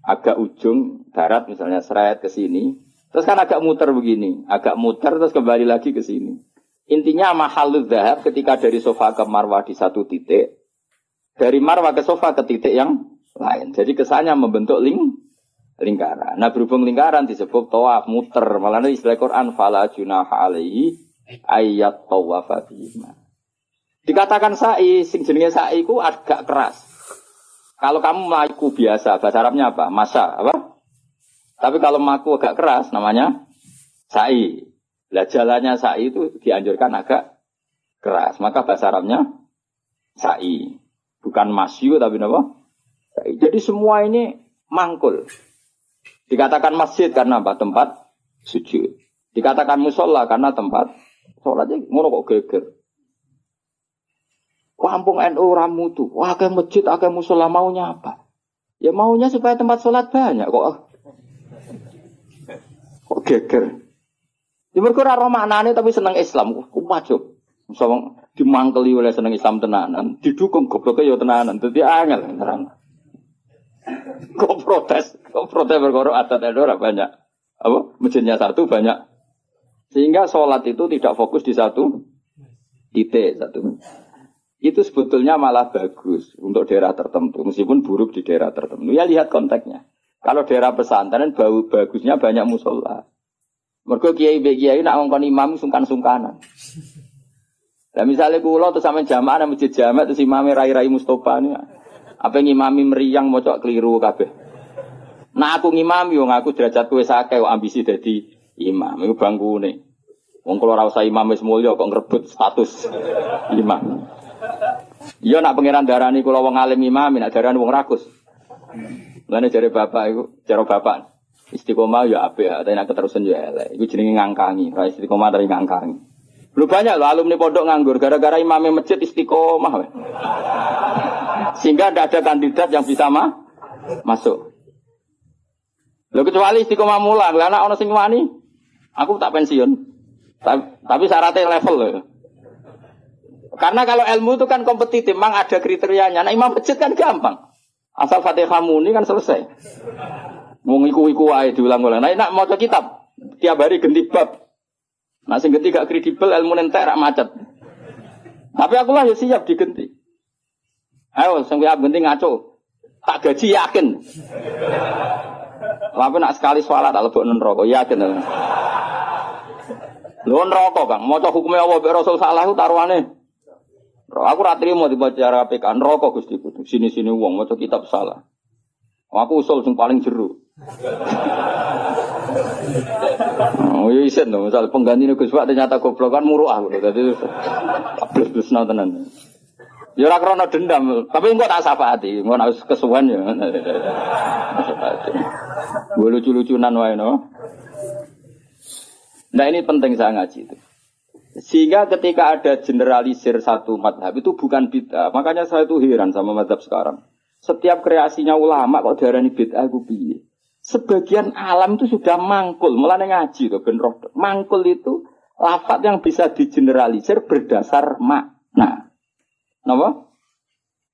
Agak ujung darat misalnya seret ke sini. Terus kan agak muter begini. Agak muter terus kembali lagi ke sini. Intinya mahalud dahab ketika dari sofa ke marwah di satu titik. Dari marwah ke sofa ke titik yang lain. Jadi kesannya membentuk ling lingkaran. Nah berhubung lingkaran disebut tawaf muter. Malah istilah Quran fala junaha alaihi ayat tawaf Dikatakan sa'i, sing jenenge sa'i ku agak keras. Kalau kamu melaku biasa, bahasa Arabnya apa? Masa, apa? Tapi kalau maku agak keras, namanya sa'i. Lah jalannya sa'i itu dianjurkan agak keras. Maka bahasa Arabnya sa'i. Bukan masyu tapi apa? Sa'i. Jadi semua ini mangkul. Dikatakan masjid karena apa? Tempat sujud. Dikatakan musola karena tempat sholatnya ngono kok geger. Kampung NU ramu tuh, wah kayak masjid, kayak musola maunya apa? Ya maunya supaya tempat sholat banyak kok. Kok geger. Ya mereka ora maknane tapi seneng Islam. Kok wajib. Misalnya dimangkeli oleh seneng Islam tenanan, didukung gobloknya ya tenanan. Jadi angel terang. Kok protes, kok protes berkorok adat NU banyak. Apa? Masjidnya satu banyak. Sehingga sholat itu tidak fokus di satu titik satu itu sebetulnya malah bagus untuk daerah tertentu, meskipun buruk di daerah tertentu. Ya lihat konteksnya. Kalau daerah pesantren bau bagusnya banyak musola. Mereka kiai kiai nak ngongkon imam sungkan-sungkanan. Nah misalnya kulo tuh sama jamaah nama masjid jamaah tuh imam rai-rai Mustafa nih. Apa ngimami meriang mau cok keliru kabeh. Nah aku ngimam yo ngaku derajat kue sake ambisi jadi imam. Iku nih. Wong kalau rasa imam wis mulya kok ngerebut status imam. Iya nak pangeran darani kula wong alim imam, nak darani wong rakus. Mulane jare bapak iku, cara bapak istiqomah ya apik, tapi nak keterusan ya elek. Jenenge ngangkangi, ra istiqomah dari ngangkangi. Lu banyak loh alumni pondok nganggur gara-gara imamnya masjid istiqomah. Sehingga tidak ada kandidat yang bisa mah masuk. Lo kecuali istiqomah mulang, lah anak ono sing wani, aku tak pensiun. Tapi, tapi syaratnya level loh. Karena kalau ilmu itu kan kompetitif, memang ada kriterianya. Nah imam masjid kan gampang. Asal fatihah muni kan selesai. Mau iku iku aja diulang-ulang. Nah nak mau kitab, tiap hari ganti bab. Nah sing ganti gak kredibel ilmu nentek rak macet. Tapi aku lah ya siap diganti. Ayo sing siap ganti ngaco. Tak gaji yakin. Tapi nak sekali sholat tak lebok neraka yakin. Lho neraka Kang, maca hukumnya Allah Rasul salah taruhane. Aku ra trimo dibaca PK neraka Gusti Kudu. Sini-sini wong maca kitab salah. Aku usul sing paling jeru. Oh iya isen dong, misal pengganti Gus Pak ternyata goblok kan muruh aku. Jadi plus plus tenan. Ya ora krana dendam, tapi engko tak syafaati, engko nek kesuwen ya. Gue lucu-lucunan wae no. Nah ini penting saya ngaji itu. Sehingga ketika ada generalisir satu madhab itu bukan bid'ah. Makanya saya itu heran sama madhab sekarang. Setiap kreasinya ulama kok darani bid'ah aku piye. Sebagian alam itu sudah mangkul, mulai ngaji tuh ben Mangkul itu lafat yang bisa digeneralisir berdasar makna. Napa?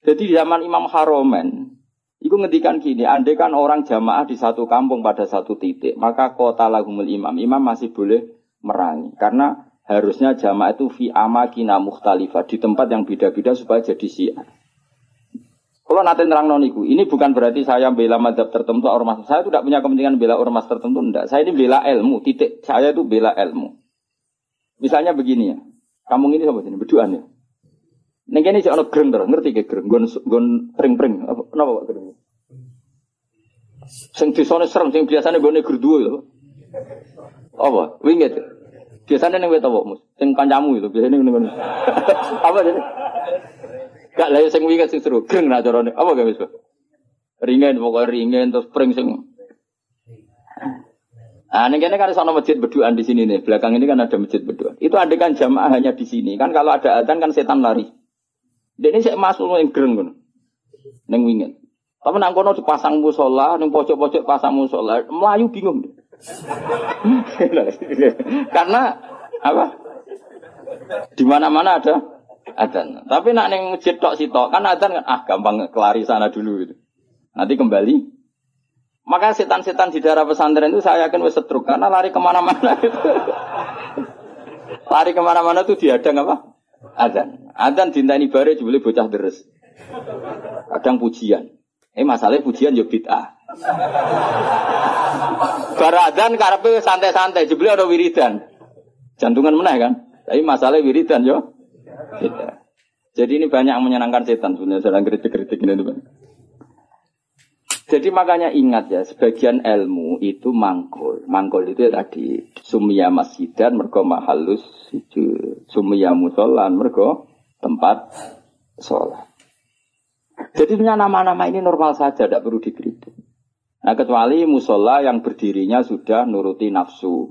Jadi di zaman Imam Haromen, itu ngedikan gini, andai kan orang jamaah di satu kampung pada satu titik, maka kota lagumul imam, imam masih boleh merangi. Karena harusnya jamaah itu fi amakina mukhtalifah, di tempat yang beda-beda supaya jadi syiar. Kalau nanti terang noniku, ini bukan berarti saya bela madhab tertentu ormas. Saya tidak punya kepentingan bela ormas tertentu, enggak. Saya ini bela ilmu, titik. Saya itu bela ilmu. Misalnya begini ya, kampung ini sama sini, berduaan ya. Ning kene sik ana greng terus, ngerti ke greng, gon gon pring-pring. Apa napa Pak greng? Sing disone serem, sing biasane gone gerduwo lho. Apa? Winget. Biasanya ning wet Mus? Sing kancamu itu biasanya ning ngono. Apa jadi? Gak lah sing winget sing seru, greng ra carane. Apa gak wis, Ringen pokoknya ringen terus pring sing Nah, ini kan ada masjid berduaan di sini nih. Belakang ini kan ada masjid berduaan. Itu ada kan jamaah hanya di sini. Kan kalau ada adzan kan setan lari. Dia ini saya masuk yang gereng kan, neng wingin. Tapi nang kono dipasang musola, neng pojok-pojok pasang musola, melayu bingung. Karena apa? Di mana-mana ada adzan. Tapi nak neng masjid tok sitok kan adzan kan ah gampang kelari sana dulu gitu. Nanti kembali. Maka setan-setan di daerah pesantren itu saya yakin wes setruk karena lari ke mana-mana itu. lari ke mana-mana tuh diadang apa? Adzan. Adzan dintani bare boleh bocah deres. Kadang pujian. Eh masalahnya pujian yo bid'ah. Baradan karepe santai-santai, jebule ada wiridan. Jantungan meneh kan? Tapi masalah wiridan yo. Jadi ini banyak menyenangkan setan sebenarnya sedang kritik-kritik ini teman. Jadi makanya ingat ya, sebagian ilmu itu mangkul. Mangkul itu ya tadi sumia masjidan mergo mahalus itu sumia musolan mergo tempat sholat. Jadi nama-nama ini normal saja, tidak perlu dikritik. Nah kecuali musola yang berdirinya sudah nuruti nafsu.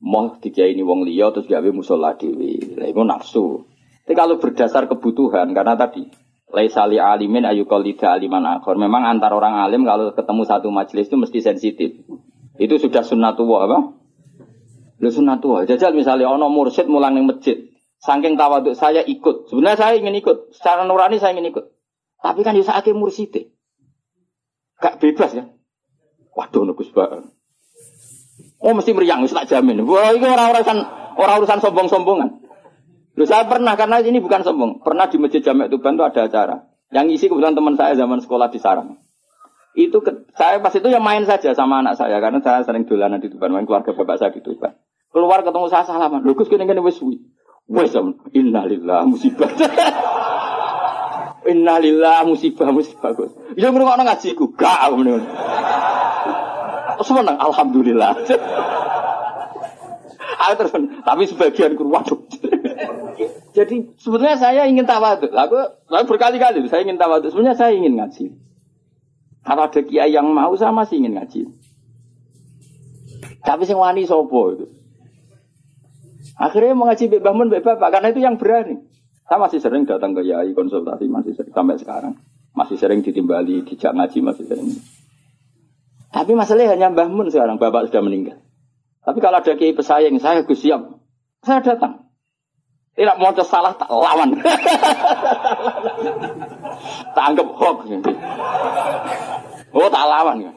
Moh tiga ini wong liya terus gawe musola dewi. Lah itu nafsu. Tapi kalau berdasar kebutuhan karena tadi Laisali alimin ayu kolida aliman akhor. Memang antar orang alim kalau ketemu satu majelis itu mesti sensitif. Itu sudah sunnatullah apa? Lu sunnatullah. Jajal misalnya ono mursid mulang ning masjid. Saking tawaduk saya ikut. Sebenarnya saya ingin ikut. Secara nurani saya ingin ikut. Tapi kan bisa akhir mursid. Gak bebas ya. Waduh nukus banget. Oh mesti meriang, tak jamin. Wah, ini orang urusan orang urusan sombong-sombongan. Loh, saya pernah karena ini bukan sombong. Pernah di masjid Jamek Tuban itu ada acara. Yang isi kebetulan teman saya zaman sekolah di Sarang. Itu ke, saya pas itu yang main saja sama anak saya karena saya sering dolanan di Tuban, main keluarga bapak saya di Tuban. Keluar ketemu saya salaman. Lho Gus kene kene wis suwi. Wis innalillah musibah. innalillah musibah musibah Gus. Ya ngrungokno ngajiku. Gak ngono. Seneng alhamdulillah. Ayo terus, tapi sebagian kurang waduh. Jadi sebetulnya saya ingin tawaduk. Aku, aku berkali-kali saya ingin tawaduk. Sebenarnya saya ingin ngaji. Kalau ada kiai yang mau saya masih ingin ngaji. Tapi sing wani sopo itu. Akhirnya mengaji Mbak Mun, Mbak Bapak, karena itu yang berani. Saya masih sering datang ke Yai konsultasi, masih sering, sampai sekarang. Masih sering ditimbali, dijak ngaji, masih sering. Tapi masalahnya hanya Mbah Mun sekarang, Bapak sudah meninggal. Tapi kalau ada kiai pesaing, saya gus siap. Saya datang. Tidak mau salah tak lawan. tak anggap hoax. Oh tak lawan.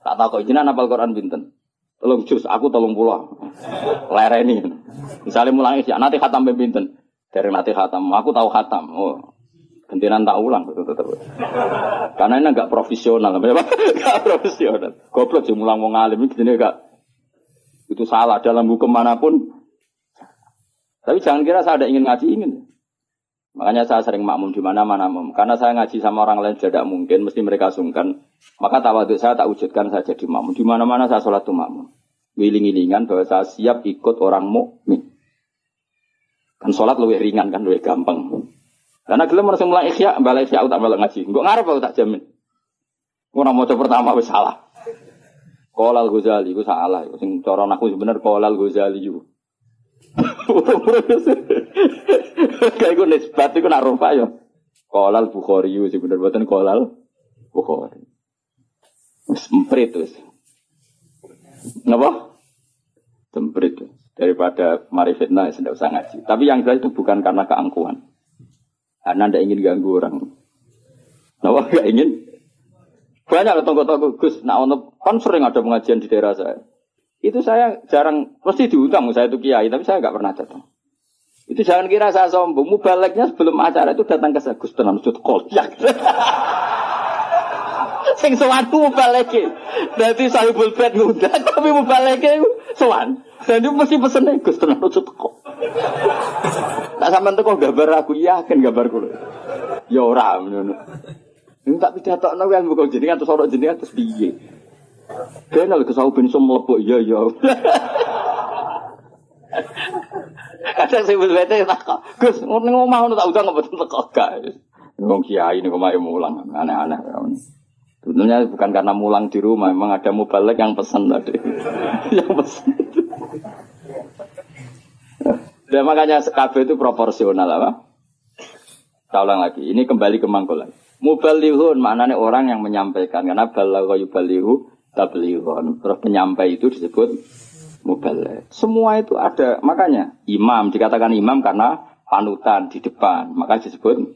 Tak tahu kok jenengan apal Quran binten. Tolong jus, aku tolong pulau. Lereni. Misalnya mulai ya nanti khatam pemimpin. Dari nanti khatam, aku tahu khatam. Oh, Gentinan tak ulang betul betul. Karena ini enggak profesional, enggak profesional. Goblok sih mulang mau ngalim ini enggak itu salah dalam hukum mana pun. Tapi jangan kira saya ada ingin ngaji ingin. Makanya saya sering makmum di mana-mana Karena saya ngaji sama orang lain tidak mungkin, mesti mereka sungkan. Maka tawaduk saya tak wujudkan saya jadi makmum. Di mana-mana saya sholat tuh makmum. Wiling-wilingan bahwa saya siap ikut orang mukmin. Kan sholat lebih ringan kan, lebih gampang. Karena gelem harus mulai ikhya, balik ikhya tak balik ngaji. Enggak ngarep aku tak jamin. Orang mau pertama wis salah. Kolal Ghazali, itu salah. Sing cara aku sebenarnya Kolal Ghazali juga. Kayak gue nisbat itu nak rupa ya. Kolal Bukhari sih bener buatan kolal Bukhari. Semprit tuh. Kenapa? Semprit tuh. Daripada mari fitnah ya tidak usah ngaji. Tapi yang jelas itu bukan karena keangkuhan. Karena tidak ingin ganggu orang. Kenapa gak ingin? Banyak tonggo-tonggo Gus, nah ono kan sering ada pengajian di daerah saya. Itu saya jarang, mesti diundang saya itu kiai, tapi saya nggak pernah datang. Itu jangan kira saya sombong. Mubaleknya sebelum acara itu datang ke saya. Gus tenang sud kolyak. Sing sowan ku mubaleke. Dadi sahibul bed ngundang tapi mubaleke sowan. Dan itu mesti pesen Gus tenang sud kok. Tak sampean kok gambar aku yakin gambar kulo. Ya ora ngono. Ini tak pidatokno kan bukan jenengan terus ora jenengan terus piye. Kenal kesau ben iso mlebu iya iya. Kadang saya bete tak Gus, ning omah ngono tak usah ngomong teko gak. Wong kiai niku mae mulang aneh-aneh. Sebenarnya bukan karena mulang di rumah, memang ada mubalek yang pesan tadi. yang pesan. Dan makanya KB itu proporsional apa? Saya ulang lagi, ini kembali ke mangkulan. Mubalihun maknanya orang yang menyampaikan karena balagha yubalihu tablighun. Terus penyampai itu disebut mubalik. Semua itu ada, makanya imam dikatakan imam karena panutan di depan, maka disebut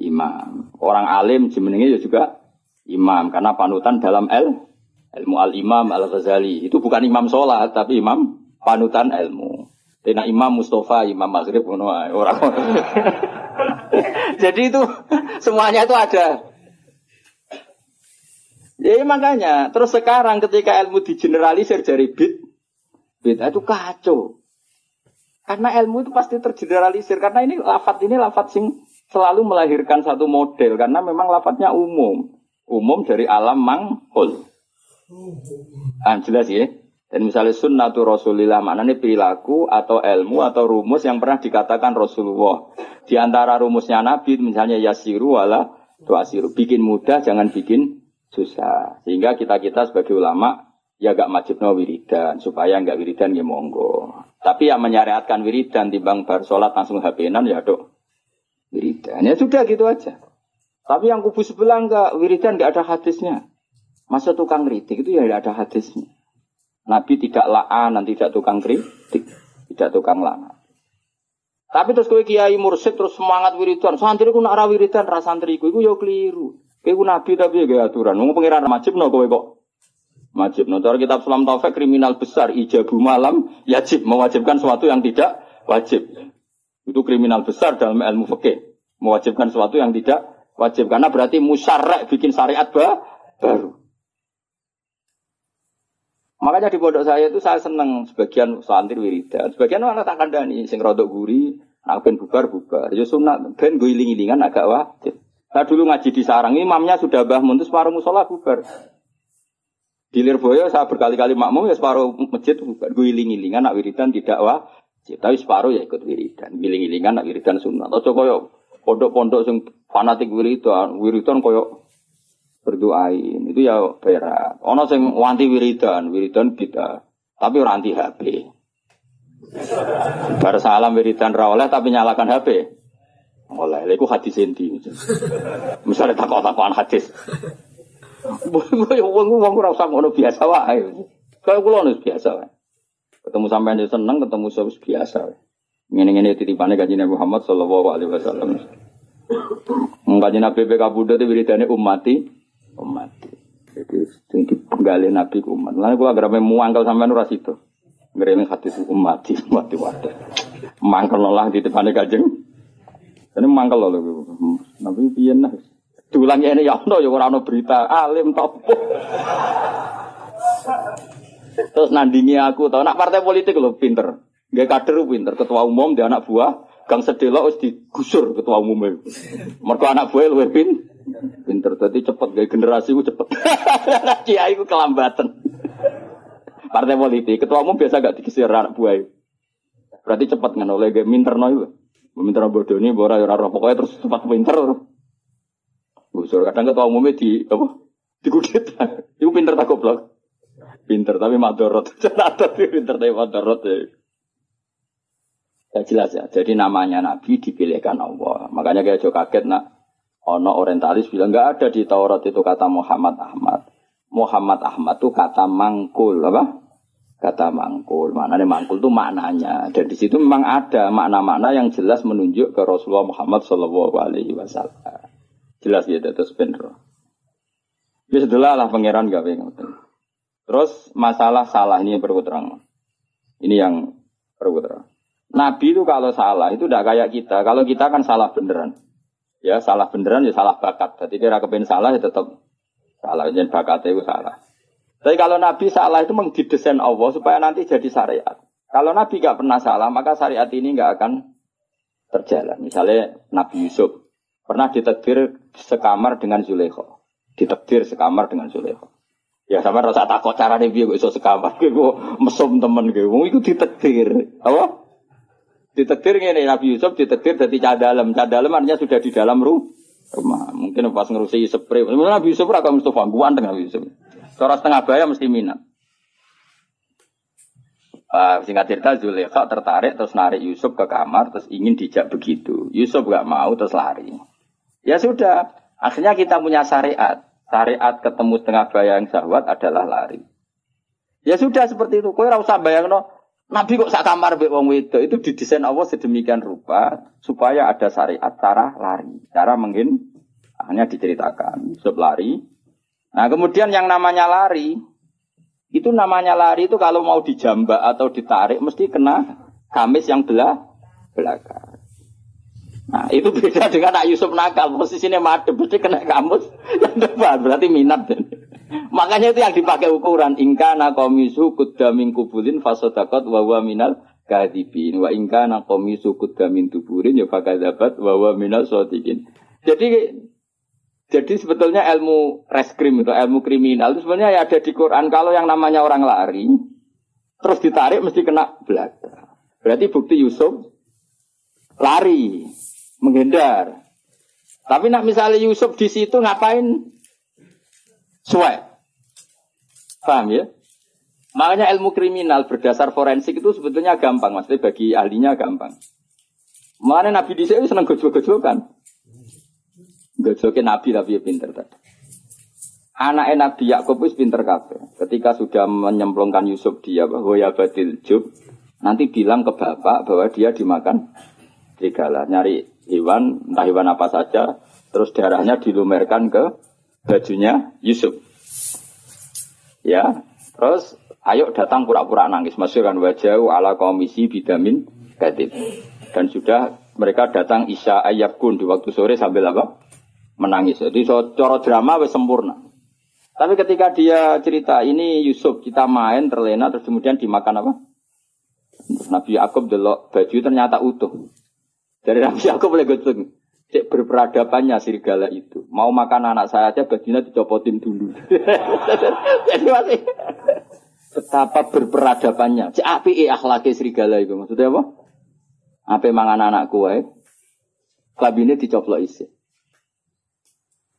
imam. Orang alim jemeningnya juga imam karena panutan dalam el ilmu al imam al ghazali itu bukan imam sholat tapi imam panutan ilmu. Tina imam Mustafa, imam Maghrib, orang. Jadi itu semuanya itu ada. Ya makanya, terus sekarang ketika ilmu digeneralisir dari bid, Beda itu kacau. Karena ilmu itu pasti tergeneralisir. Karena ini lafat ini lafat sing selalu melahirkan satu model. Karena memang lafatnya umum. Umum dari alam mangkul. Ah, jelas ya. Dan misalnya sunnatu rasulillah maknanya perilaku atau ilmu atau rumus yang pernah dikatakan Rasulullah. Di antara rumusnya Nabi misalnya yasiru wala tuasiru. Bikin mudah jangan bikin susah. Sehingga kita-kita sebagai ulama ya gak wajib no wiridan supaya gak wiridan ya monggo. Tapi yang menyariatkan wiridan timbang bar sholat langsung HP-nan ya dok wiridan. Ya sudah gitu aja. Tapi yang kubu sebelah enggak wiridan gak ada hadisnya. Masa tukang kritik itu ya gak ada hadisnya. Nabi tidak la'an, tidak tukang kritik, tidak tukang lana. Tapi terus kowe kiai mursid terus semangat wiridan. Santri ku nak ra wiridan ra santriku iku ya keliru. Kowe nabi tapi ya aturan. Wong pengiran wajib no kowe kok Wajib. Nah, kitab Sulam Taufik kriminal besar ijabu malam yajib mewajibkan sesuatu yang tidak wajib. Itu kriminal besar dalam ilmu fikih. Mewajibkan sesuatu yang tidak wajib karena berarti musyarek bikin syariat baru. Makanya di pondok saya itu saya senang sebagian santri wiridan, sebagian orang tak kandani sing rodok guri, nak ben bubar bubar. Ya sunat ben gue iling-ilingan agak wajib. Saya dulu ngaji di sarang, imamnya sudah bah muntus separuh musola bubar. Di Lirboyo saya berkali-kali makmum ya separuh masjid bukan gue iling-ilingan nak wiridan tidak wah. Tapi separuh ya ikut wiridan. Giling-gilingan nak wiridan sunnah. Atau koyo pondok-pondok yang fanatik wiridan, wiridan koyo berdoain. Itu ya berat. Ono sing wanti wiridan, wiridan kita. Tapi orang anti HP. Bar salam wiridan ra oleh tapi nyalakan HP. Oleh, itu hadis inti. Misalnya takut-takutan hadis. Wong wong ora usah ngono biasa wae. Kaya kula biasa wae. Ketemu sampean yo seneng, ketemu wis biasa wae. Ngene-ngene titipane kanjeng Nabi Muhammad sallallahu alaihi wasallam. Kanjeng Nabi PK Buddha itu wiridane ummati ummati. Jadi sing dipenggali Nabi ku umat. Lalu kalau agar muangkel nuras itu. Ngereling hati itu umat di umat di wadah. Mangkel lah di depannya kajeng. Ini mangkel loh. Nabi piye nah. Diulangnya ini ya Allah ya orang berita alim top. Terus nandingi aku tau nak partai politik loh pinter. Gak kader pinter ketua umum dia anak buah gang sedelo harus digusur ketua umumnya. Mereka anak buah lu pin pinter tadi cepet gaya generasi gue cepet. Kiai gue kelambatan. Partai politik ketua umum biasa gak digisir anak buah. Berarti cepet kan oleh gaya minter no Minter bodoh ini bora ya pokoknya terus cepat pinter. Gusur kadang ketua umumnya di apa? Digudit. Iku pinter tak goblok. Pinter tapi madorot. Cenata pinter tapi madorot ya. Ya jelas ya. Jadi namanya Nabi dipilihkan Allah. Makanya kayak jauh kaget nak. Ono orientalis bilang nggak ada di Taurat itu kata Muhammad Ahmad. Muhammad Ahmad itu kata mangkul apa? Kata mangkul. Maknanya mangkul itu maknanya. Dan di situ memang ada makna-makna yang jelas menunjuk ke Rasulullah Muhammad Shallallahu Alaihi Wasallam. Jelas ya terus bener. Ya setelah lah pangeran gak pengen. Terus masalah salah ini perlu terang. Ini yang perlu terang. Nabi itu kalau salah itu tidak kayak kita. Kalau kita kan salah beneran. Ya salah beneran ya salah bakat. Jadi kira kepen salah ya tetap salah. Jadi bakatnya itu salah. Tapi kalau Nabi salah itu mengdidesain Allah supaya nanti jadi syariat. Kalau Nabi gak pernah salah, maka syariat ini gak akan terjalan. Misalnya Nabi Yusuf pernah ditetir sekamar dengan Zulaikha. Ditektir sekamar dengan Zulaikha. Ya sama rasa takut cara biar gue iso sekamar, gue mesum temen gue, itu ditektir, apa? Ditektir nih Nabi Yusuf ditektir dari cadalem, cadalem artinya sudah di dalam rumah. Mungkin pas ngerusi spray, Nabi Yusuf raka Mustafa, gue anteng Nabi Yusuf. Cara setengah bayar mesti minat. Uh, singkat cerita Zulekha tertarik terus narik Yusuf ke kamar terus ingin dijak begitu. Yusuf gak mau terus lari. Ya sudah, akhirnya kita punya syariat. Syariat ketemu setengah bayang syahwat adalah lari. Ya sudah seperti itu. Kau usah bayang no. Nabi kok sak kamar be wong wedo itu didesain Allah sedemikian rupa supaya ada syariat cara lari, cara mungkin hanya diceritakan Yusuf lari. Nah kemudian yang namanya lari itu namanya lari itu kalau mau dijambak atau ditarik mesti kena kamis yang belah belakang. Nah, itu beda dengan Nak Yusuf nakal. Posisinya madep, berarti kena kamus yang depan. Berarti minat. Makanya itu yang dipakai ukuran. Ingka nakomisu kudamin kubulin fasodakot wawa minal kadibin. Wa ingka nakomisu kudamin tuburin ya fakadabat wawa minal sotikin. Jadi jadi sebetulnya ilmu reskrim itu ilmu kriminal itu sebenarnya ya ada di Quran. Kalau yang namanya orang lari, terus ditarik mesti kena belakang. Berarti bukti Yusuf lari menghindar. Tapi nak misalnya Yusuf di situ ngapain? Suwe. Paham ya? Makanya ilmu kriminal berdasar forensik itu sebetulnya gampang, maksudnya bagi ahlinya gampang. Mana Nabi di sini seneng gojol-gojol Gojolnya Nabi tapi ya pinter tadi. Anak Nabi Yakub itu pinter kafe. Ketika sudah menyemplungkan Yusuf dia bahwa ya batil jub, nanti bilang ke bapak bahwa dia dimakan serigala. Nyari hewan, entah hewan apa saja, terus darahnya dilumerkan ke bajunya Yusuf. Ya, terus ayo datang pura-pura nangis, masukkan wajah ala komisi bidamin gadib. Dan sudah mereka datang Isya Ayakun di waktu sore sambil apa? Menangis. Jadi so, coro drama sempurna. Tapi ketika dia cerita ini Yusuf kita main terlena terus kemudian dimakan apa? Nabi Yakub delok baju ternyata utuh. Dari Nabi aku boleh gosong. Cek berperadabannya serigala itu. Mau makan anak saya aja bajunya dicopotin dulu. Jadi masih betapa berperadabannya. Cek api eh akhlaki serigala itu. Maksudnya apa? Apa mangan anakku wae. Kabinnya dicoplok isi.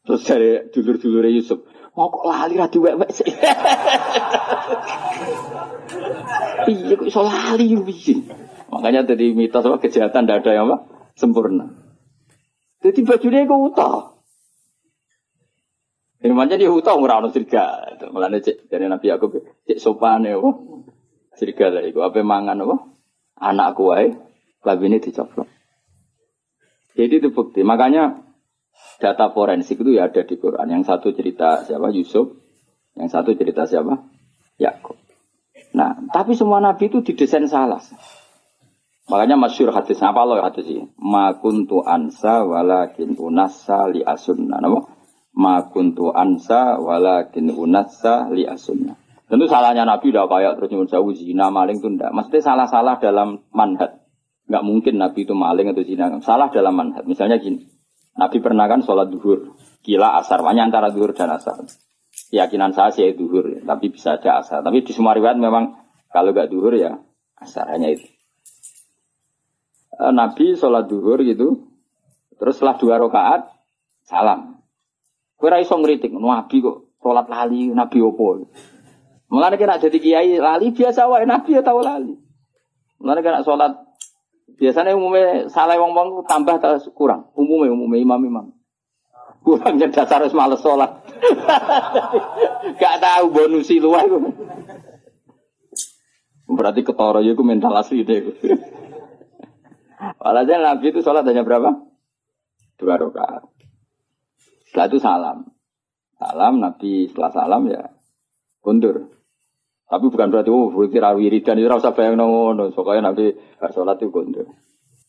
Terus dari dulur-dulur Yusuf, mau kok lali ra diwek-wek sih. Iya kok iso lali? Makanya jadi mitos apa kejahatan tidak ada yang apa? sempurna. Jadi bajunya itu utah. Ini macam dia utah ora ono sirga. Mulane cek dari Nabi aku cek sopan ya, Sirga lah iku apa mangan apa? Anakku wae ini dicoplok. Jadi itu bukti. Makanya data forensik itu ya ada di Quran. Yang satu cerita siapa Yusuf, Yang satu cerita siapa? Yakub. Nah, tapi semua nabi itu didesain salah. Makanya masyur hadis apa loh hadis ini? Ma kuntu ansa walakin unassa li asunna. Nama? Ma kuntu ansa walakin unassa li asunna. Tentu salahnya Nabi udah kayak terus nyuruh jauh zina maling itu enggak. Mesti salah-salah dalam manhat. Enggak mungkin Nabi itu maling atau zina. Salah dalam manhat. Misalnya gini. Nabi pernah kan sholat duhur. Gila asar. Banyak antara duhur dan asar. Keyakinan saya sih duhur. Tapi bisa aja asar. Tapi di semua riwayat memang kalau enggak duhur ya asar. Hanya itu. Eh, Nabi sholat duhur gitu. Terus setelah dua rakaat salam. Kira iso ngeritik. Nabi kok sholat lali. Nabi opo. Mulane kena jadi kiai lali biasa wae nabi ya tahu lali. Mulane kena sholat biasanya umumnya salah wong wong tambah atau kurang. Umumnya umumnya imam imam. Kurangnya dasar harus males sholat. Gak tahu bonusi luar. Berarti ketoro ya mental asli deh. Walhasil Nabi itu sholat hanya berapa? Dua rakaat. Setelah itu salam. Salam Nabi setelah salam ya kundur. Tapi bukan berarti oh berarti wiridan itu rasa bayang ngono. Pokoknya nanti bersolat itu gondol.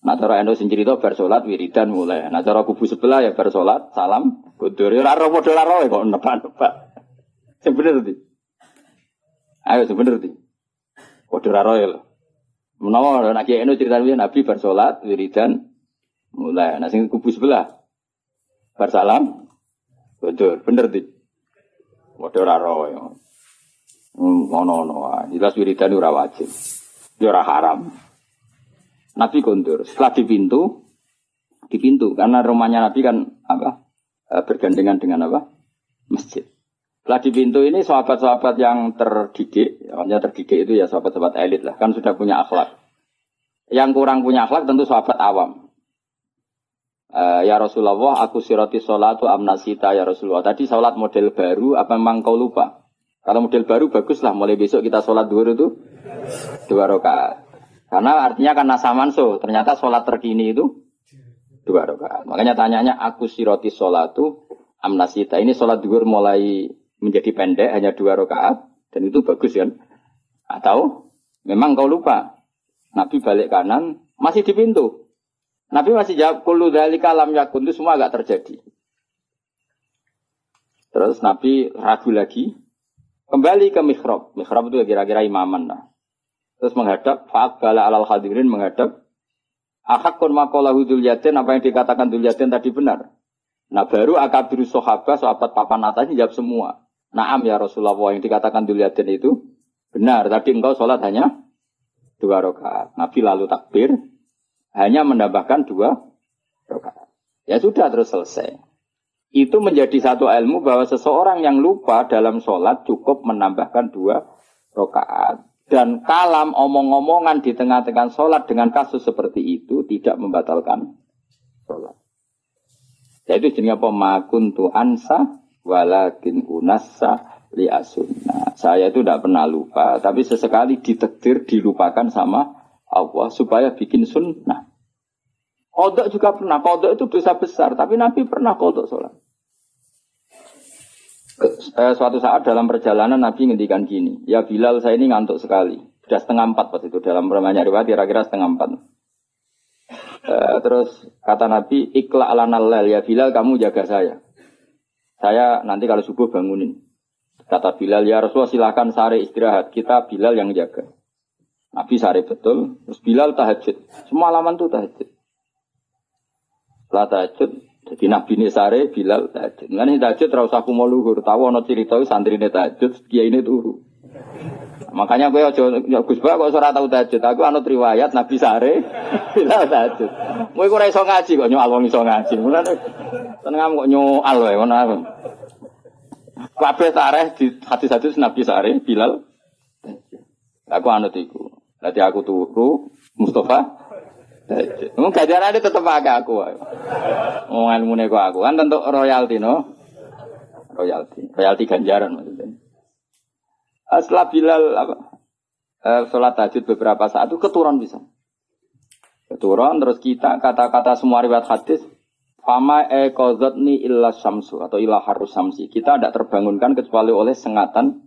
Nah cara endo sing cerita bersolat wiridan mulai. Nah cara kubu sebelah ya bersolat salam gondol. Ya ora model ora kok nebak-nebak. Ndi? Ayo sing bener? Padha ora ya lho. Menawa nek eno cerita Nabi bersolat wiridan mulai. Nah sing kubu sebelah bersalam gondol. Bener ndi? Padha ora ya. Hmm, ono ono jelas wiridan ora wajib. Ya ora haram. Nabi kondur. Setelah di pintu, di pintu karena rumahnya Nabi kan apa? Eh, bergandengan dengan apa? Masjid. Setelah di pintu ini sahabat-sahabat yang terdidik, yang terdidik itu ya sahabat-sahabat elit lah, kan sudah punya akhlak. Yang kurang punya akhlak tentu sahabat awam. Uh, ya Rasulullah, aku siroti sholatu amnasita ya Rasulullah. Tadi sholat model baru, apa memang kau lupa? Kalau model baru bagus lah, mulai besok kita sholat dua itu dua rakaat. Karena artinya karena samanso, ternyata sholat terkini itu dua rakaat. Makanya tanyanya aku siroti sholatu amnasita. Ini sholat duhur mulai menjadi pendek hanya dua rakaat dan itu bagus kan? Atau memang kau lupa Nabi balik kanan masih di pintu. Nabi masih jawab kulu dari kalam yakun itu semua agak terjadi. Terus Nabi ragu lagi, Kembali ke mihrab. Mihrab itu kira-kira imaman lah. Terus menghadap, fa'akbala alal hadirin menghadap. Ahakun makolahu dulyatin, apa yang dikatakan dulyatin tadi benar. Nah baru akabiru sohabah, sahabat papan atas jawab semua. Naam ya Rasulullah, yang dikatakan dulyatin itu benar. Tadi engkau sholat hanya dua rakaat. Nabi lalu takbir, hanya menambahkan dua rakaat. Ya sudah terus selesai itu menjadi satu ilmu bahwa seseorang yang lupa dalam sholat cukup menambahkan dua rakaat. Dan kalam omong-omongan di tengah-tengah sholat dengan kasus seperti itu tidak membatalkan sholat. Yaitu jenis apa? Makuntu ansa walakin unassa li asunna. Saya itu tidak pernah lupa, tapi sesekali ditekdir dilupakan sama Allah supaya bikin sunnah. Kodok juga pernah. Kodok itu dosa besar. Tapi Nabi pernah kodok sholat. Eh, suatu saat dalam perjalanan Nabi ngendikan gini. Ya Bilal saya ini ngantuk sekali. Sudah setengah empat pas itu. Dalam permainan riwayat kira-kira setengah empat. Uh, terus kata Nabi, ikla ala nalal ya Bilal kamu jaga saya. Saya nanti kalau subuh bangunin. Kata Bilal, ya Rasulullah silakan sare istirahat. Kita Bilal yang jaga. Nabi sare betul. Terus Bilal tahajud. Semua alaman tuh tahajud. Setelah tahajud, jadi Nabi ini sare Bilal tahajud. Nggak tahajud terus aku mau luhur. Tahu ono cerita santri ini tahajud, dia ini turu. Makanya gue ojo Gus Bak kok ora tau tahajud. Aku anut riwayat Nabi sare Bilal tahajud. Kowe ora iso ngaji kok nyoal wong iso ngaji. Mulane tenang kok nyoal wae ngono. Kabeh tareh di hadis-hadis Nabi sare Bilal. Aku anut iku. Nanti aku turu Mustafa Wong gajarane tetep pakai aku. Wong ilmune aku kan tentu royalti no. Royalti, royalti ganjaran maksudnya. Ah, setelah Bilal apa? Eh, sholat tahajud beberapa saat itu keturun bisa. Keturun terus kita kata-kata semua riwayat hadis Fama e ni illa samsu atau illa harus samsi. Kita tidak terbangunkan kecuali oleh sengatan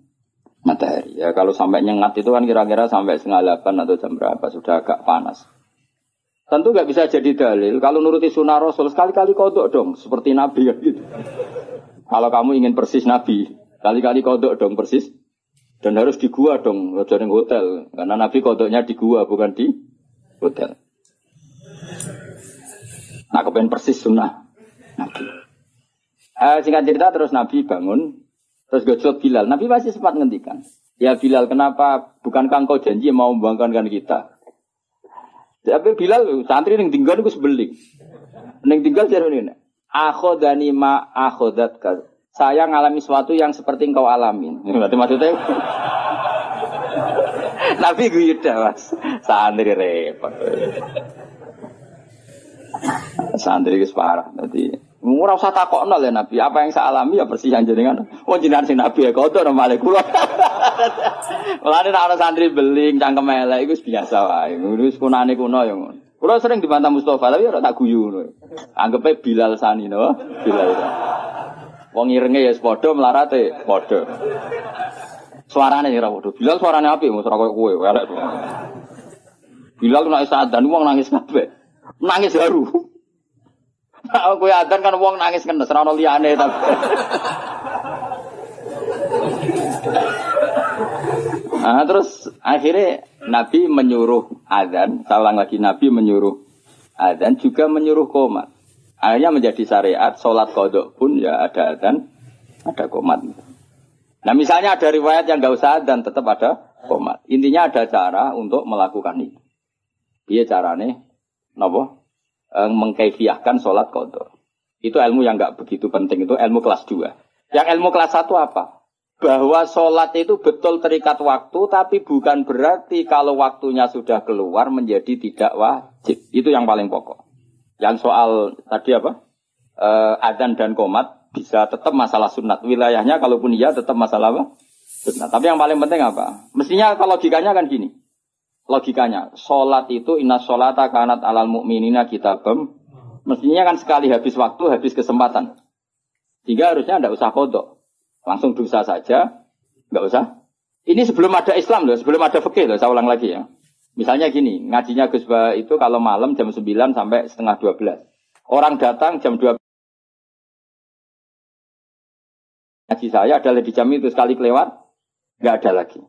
matahari. Ya kalau sampai nyengat itu kan kira-kira sampai setengah delapan atau jam berapa sudah agak panas. Tentu nggak bisa jadi dalil. Kalau nuruti sunnah Rasul sekali-kali kodok dong, seperti Nabi gitu. Kalau kamu ingin persis Nabi, kali-kali kodok dong persis. Dan harus di gua dong, jadi hotel. Karena Nabi kodoknya di gua, bukan di hotel. Nah, kepengen persis sunnah Nabi. Eh, singkat cerita terus Nabi bangun, terus gojlok Bilal. Nabi masih sempat ngendikan, ya Bilal kenapa bukan kau janji mau membangkankan kita? Tapi Bilal santri yang tinggal itu sebeling. Neng tinggal jadi ini. Akhodani ma akhodat Saya ngalami sesuatu yang seperti engkau alamin. Berarti maksudnya Nabi gue mas. Santri repot. Santri itu parah. Jadi ora usah takokno ya Nabi, apa yang saya alami ya persis yang jenengan. Oh jenengan si Nabi ya kotor nama kula. Mulane nek ana santri beling cangkem elek iku biasa wae. Wis kunane kuno ya ngono. Kula sering dibantah Mustafa tapi ora tak guyu. Anggepe Bilal Sani no, Bilal. Wong irenge ya padha melarate padha. Suarane ora padha. Bilal suarane apik, mos ora koyo kowe, elek. Bilal nek sadan wong nangis kabeh nangis haru. Nah, kowe adan kan wong nangis kan ora ono liyane tapi. Nah, terus akhirnya Nabi menyuruh adzan, saya lagi Nabi menyuruh adzan juga menyuruh komat. Akhirnya menjadi syariat, sholat kodok pun ya ada adzan, ada komat. Nah misalnya ada riwayat yang gak usah dan tetap ada komat. Intinya ada cara untuk melakukan itu. Iya carane, nopo eh, mengkaifiahkan sholat kodok. Itu ilmu yang nggak begitu penting, itu ilmu kelas 2. Yang ilmu kelas 1 apa? Bahwa sholat itu betul terikat waktu, tapi bukan berarti kalau waktunya sudah keluar menjadi tidak wajib. Itu yang paling pokok. Yang soal tadi apa? E, adan dan komat bisa tetap masalah sunat. Wilayahnya kalaupun iya tetap masalah apa? Sunat. Tapi yang paling penting apa? Mestinya kalau logikanya kan gini logikanya. Sholat itu inna sholata kanat alal mu'minina kitabem. Mestinya kan sekali habis waktu, habis kesempatan. Sehingga harusnya tidak usah kodok. Langsung dosa saja, nggak usah. Ini sebelum ada Islam loh, sebelum ada fikih loh, saya ulang lagi ya. Misalnya gini, ngajinya Gus itu kalau malam jam 9 sampai setengah 12. Orang datang jam 12. Ngaji saya adalah di jam itu sekali kelewat, nggak ada lagi.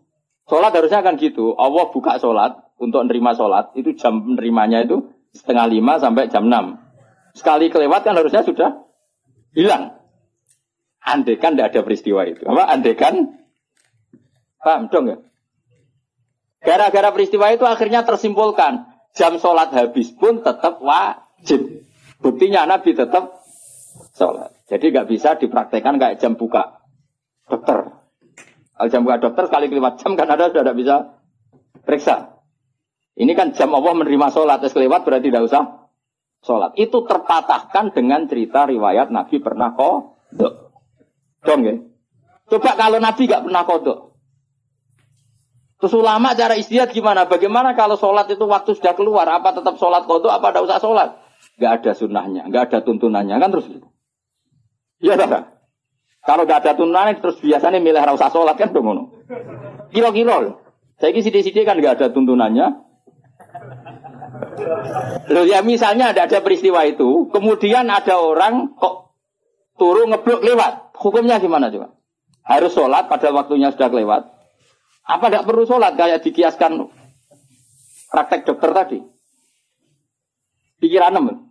Sholat harusnya kan gitu. Allah buka sholat untuk nerima sholat. Itu jam nerimanya itu setengah lima sampai jam enam. Sekali kelewat kan harusnya sudah hilang. Andekan tidak ada peristiwa itu. Apa? Andekan paham dong ya? Gara-gara peristiwa itu akhirnya tersimpulkan jam sholat habis pun tetap wajib. Buktinya Nabi tetap sholat. Jadi nggak bisa dipraktekkan kayak jam buka dokter. Kalau jam buka dokter sekali kelewat jam kan ada sudah tidak bisa periksa. Ini kan jam Allah menerima sholat, es kelewat berarti tidak usah sholat. Itu terpatahkan dengan cerita riwayat Nabi pernah kodok. Dong ya? Coba kalau Nabi gak pernah kodok. Terus ulama cara istiadat gimana? Bagaimana kalau sholat itu waktu sudah keluar? Apa tetap sholat kodok? Apa tidak usah sholat? Gak ada sunnahnya, gak ada tuntunannya kan terus. Iya tak? Kalau gak ada turunan terus biasanya milih rasa sholat kan dong Kilo-kilo. Saya kira sidik-sidik kan gak ada tuntunannya. Loh ya misalnya ada ada peristiwa itu, kemudian ada orang kok turun ngeblok lewat. Hukumnya gimana coba? Harus sholat pada waktunya sudah lewat. Apa tidak perlu sholat kayak dikiaskan praktek dokter tadi? Pikiran nemen.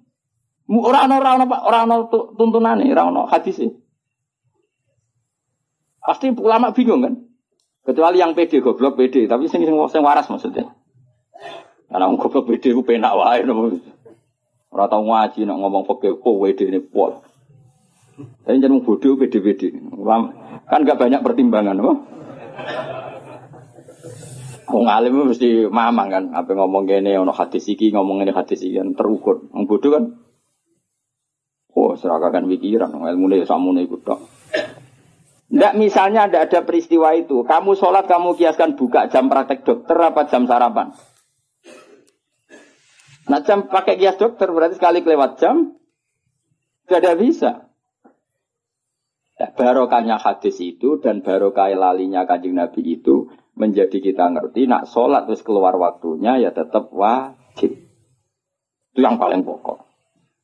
Orang-orang orang-orang tuntunan nih, orang-orang hadis sih. Pasti ulama bingung kan? Kecuali yang pede goblok pede, tapi sing sing, waras maksudnya. Karena orang goblok pede ku penak wae Ora tau ngaji nak ngomong fikih kok wede ini pol. Tapi jeneng bodoh pede-pede. Kan gak banyak pertimbangan, apa? Wong alim mesti mamang kan, apa ngomong gini, ono hadis iki, ngomong ini hadis iki kan terukur. Wong bodoh kan, oh serakakan pikiran, ilmu nih samu nih tok. Tidak misalnya tidak ada peristiwa itu. Kamu sholat kamu kiaskan buka jam praktek dokter apa jam sarapan. Nah jam pakai kias dokter berarti sekali kelewat jam Tidak bisa. Nah, barokahnya hadis itu dan barokah lalinya kanjeng Nabi itu menjadi kita ngerti nak sholat terus keluar waktunya ya tetap wajib. Itu yang paling pokok.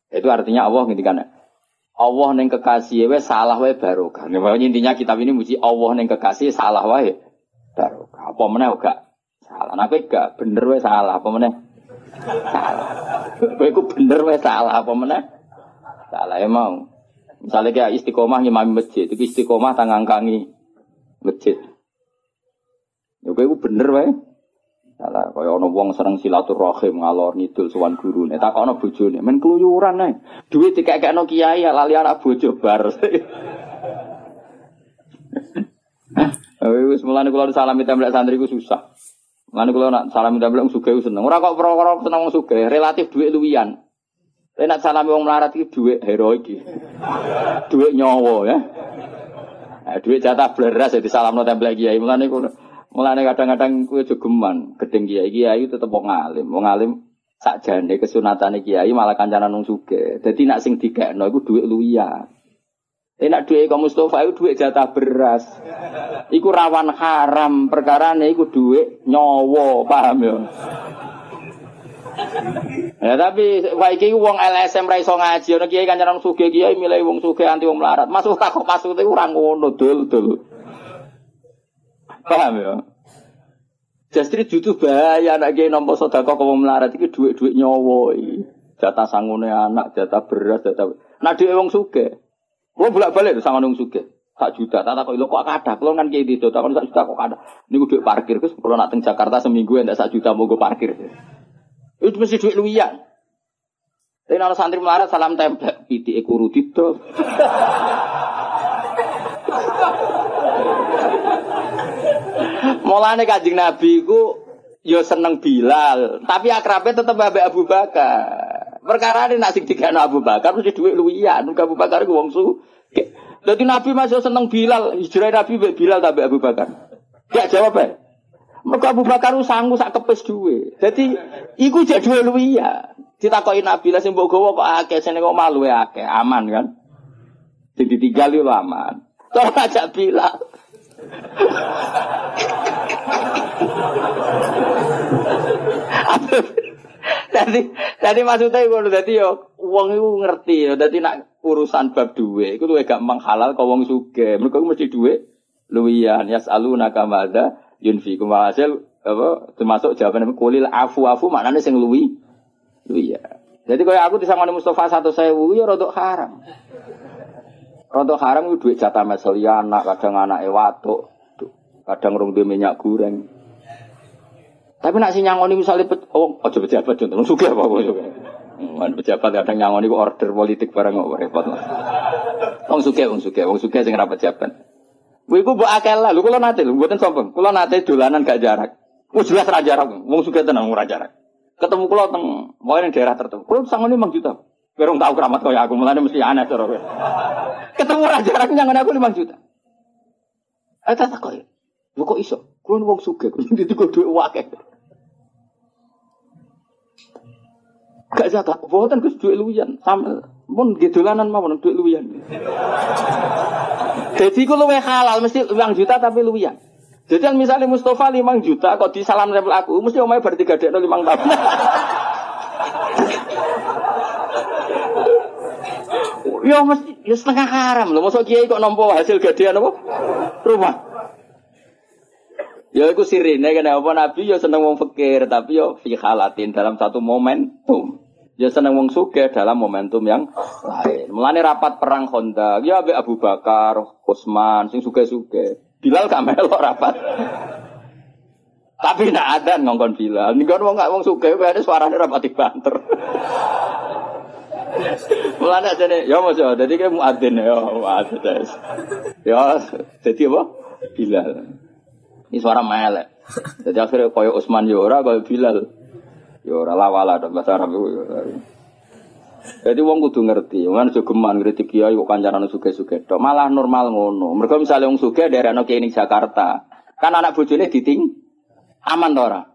Itu artinya Allah ngintikan Allah neng kekasih we salah we barokah. Nah, intinya kitab ini muji Allah neng kekasih salah wae barokah. Apa meneh gak salah. Nah, gak bener we salah apa meneh? Salah. Kowe bener we salah apa meneh? Salah emang. Misalnya kayak istiqomah ngimami masjid, itu istiqomah tangangkangi masjid. Ya kowe bener wae. Salah, kaya ana wong seneng silaturahim ngalor ngidul sowan gurune, takono bojone, men keluyuran ae. Duit dikekekno kiai ya lali anak bojo bar. Wis mulane kula salami templek santri ku susah. Mulane kula nak salami templek sugih seneng. Ora kok perkara seneng wong sugih, relatif duit luwian. Tapi nak salami wong melarat iki duit heroik iki. duit nyawa ya. Nah, duit jatah beras jadi salam template kiai. Mulane kulo mulane kadang-kadang kuwi jogeman gedeng kiai kiai tetep wong alim. Wong alim sakjane kesunatane kiai malah kancanan wong sugih. Dadi nak sing dikekno iku duit luwian. Enak duit kaum Mustafa itu duit jatah beras. Iku rawan haram perkara iku duit nyawa, paham ya? Ya tapi wae wong LSM ra iso ngaji ana kiai kancanan sugih kiai milih wong sugih anti wong melarat. Masuk tak kok masuk itu ora ngono dul dul. Paham ya? Justru jutu bahaya anak nampa sedekah kok wong melarat iki dhuwit-dhuwit nyawa iki. Jatah sangune anak, jatah beras, jatah. Nah dhuwit wong sugih. Wong bolak-balik sama wong sugih. Sak juta, tak tak kok kok kada. Kalau kan kiai itu, tak sak juta kok kada. Niku dhuwit parkir, Gus. Kalau nak teng Jakarta seminggu endak sak juta mau gue parkir. Itu mesti duit luwian. Tapi kalau santri melarat salam template, piti ekuru dito. Mulane kajing Nabi ku yo seneng Bilal, tapi akrabnya tetap Abu Abu Bakar. Perkara ini nasi tiga Abu Bakar mesti duit luwian, Abu Bakar ku wong su. Jadi Nabi masih seneng Bilal, hijrah Nabi Bilal tapi Abu Bakar. Gak jawab ya. Mereka Abu Bakar sanggup sak kepes duwe. Jadi iku jadi duwe luwiya. Ditakoki Nabi lah sing mbok gawa kok akeh sing kok malu ya akeh, aman kan? Sing ditinggal yo aman. Terus ajak Bilal. Jadi, jadi maksudnya ngono dadi yo wong iku ngerti yo dadi nak urusan bab duwe iku luwih gampang halal kok wong sugih. Mergo mesti duwe luwiyan yasaluna kamada yunfikum. Hasil apa termasuk jawaban kulil afu afu maknanya sing luwi ya jadi kalau aku disangoni Mustafa satu sewu ya rodok haram rodok haram itu duit jatah meseli anak kadang anak ewatuk kadang rong minyak goreng tapi nak si nyangoni misalnya pet, oh ojo pejabat contoh suka apa kok Man pejabat kadang nyangoni order politik barang kok repot. Wong suka, wong suka, wong suka sing rapat jabat. Wiku mbok akeh lah, lho kula nate lho mboten sombong. Kula nate dolanan gak jarak. Wis jelas ra jarak, wong sugih tenan ora jarak. Ketemu kula teng wae daerah tertentu. Kula sangone 5 juta. Berong tahu keramat kaya aku, mulane mesti aneh cara. Ketemu ra jarak nyangone aku 5 juta. Eh tak kok. Lho kok iso? Kula wong sugih, kudu dituku dhuwit akeh. Gak zakat, boten Gus dhuwit luwian, sama pun gedolanan mawon dhuwit luwian. Jadi ku luwe halal mesti uang juta tapi luwian. Jadi kan misalnya Mustafa lima juta kok di salam aku mesti omai bertiga dek lima tahun. Ya mesti ya setengah haram loh. Masuk kiai kok nompo hasil gadean apa? Rumah. Ya iku sirine kenapa Nabi ya seneng wong fakir tapi ya fi halatin dalam satu momentum. Ya seneng wong suge dalam momentum yang lain. Mulane rapat perang Honda, ya Abu Abu Bakar, Utsman, sing suge-suge. Bilal gak melok rapat. Tapi nak ada ngongkon Bilal. Nih kan wong gak wong suge, ada suaranya rapat banter. Mulane nih, ya mas ya, jadi kayak muadzin ya, muadzin. Ya, jadi apa? Bilal. Ini suara melek. Jadi akhirnya koyo Utsman ya ora, koyo Bilal. Ya ora lawala dong bahasa Arab itu. Ya. Jadi wong kudu ngerti, wong geman kritik kiai kok kancaran suge-suge tok. Malah normal ngono. Mergo misalnya wong suge daerah ning Jakarta, kan anak bojone diting aman to ora?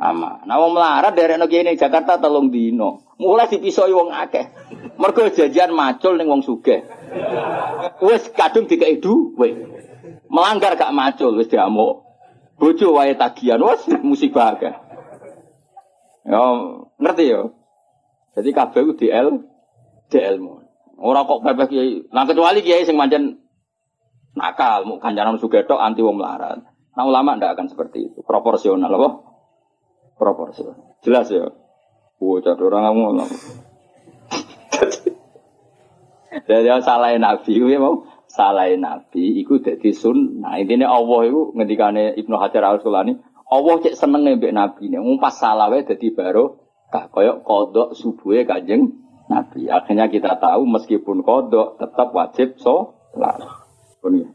Ama. Nah wong melarat dari kene Jakarta telung dino. Mulai dipisoi wong akeh. Mergo jajan macul ning wong sugih. Wis kadung dikei duwe. Melanggar gak macul wis diamuk. Bojo wae tagihan wis musibah akeh. Ya ngerti ya. Jadi kabeh ku DL DL mu. Ora kok pepeh kiai. Nah kecuali kiai sing pancen nakal, mau kancanan sugetok anti wong melarat. Nah ulama ndak akan seperti itu. Proporsional apa? Proporsional. Jelas ya. Jadi orang ngomong. Jadi salah Nabi, ya mau salah Nabi, itu jadi sun. Nah intinya Allah itu ngendikane Ibnu Hajar Al Sulani, Allah cek seneng mbek Nabi ini. Pas salah wae kah koyok kodok subuhnya kajeng Nabi. Akhirnya kita tahu meskipun kodok tetap wajib so. Pun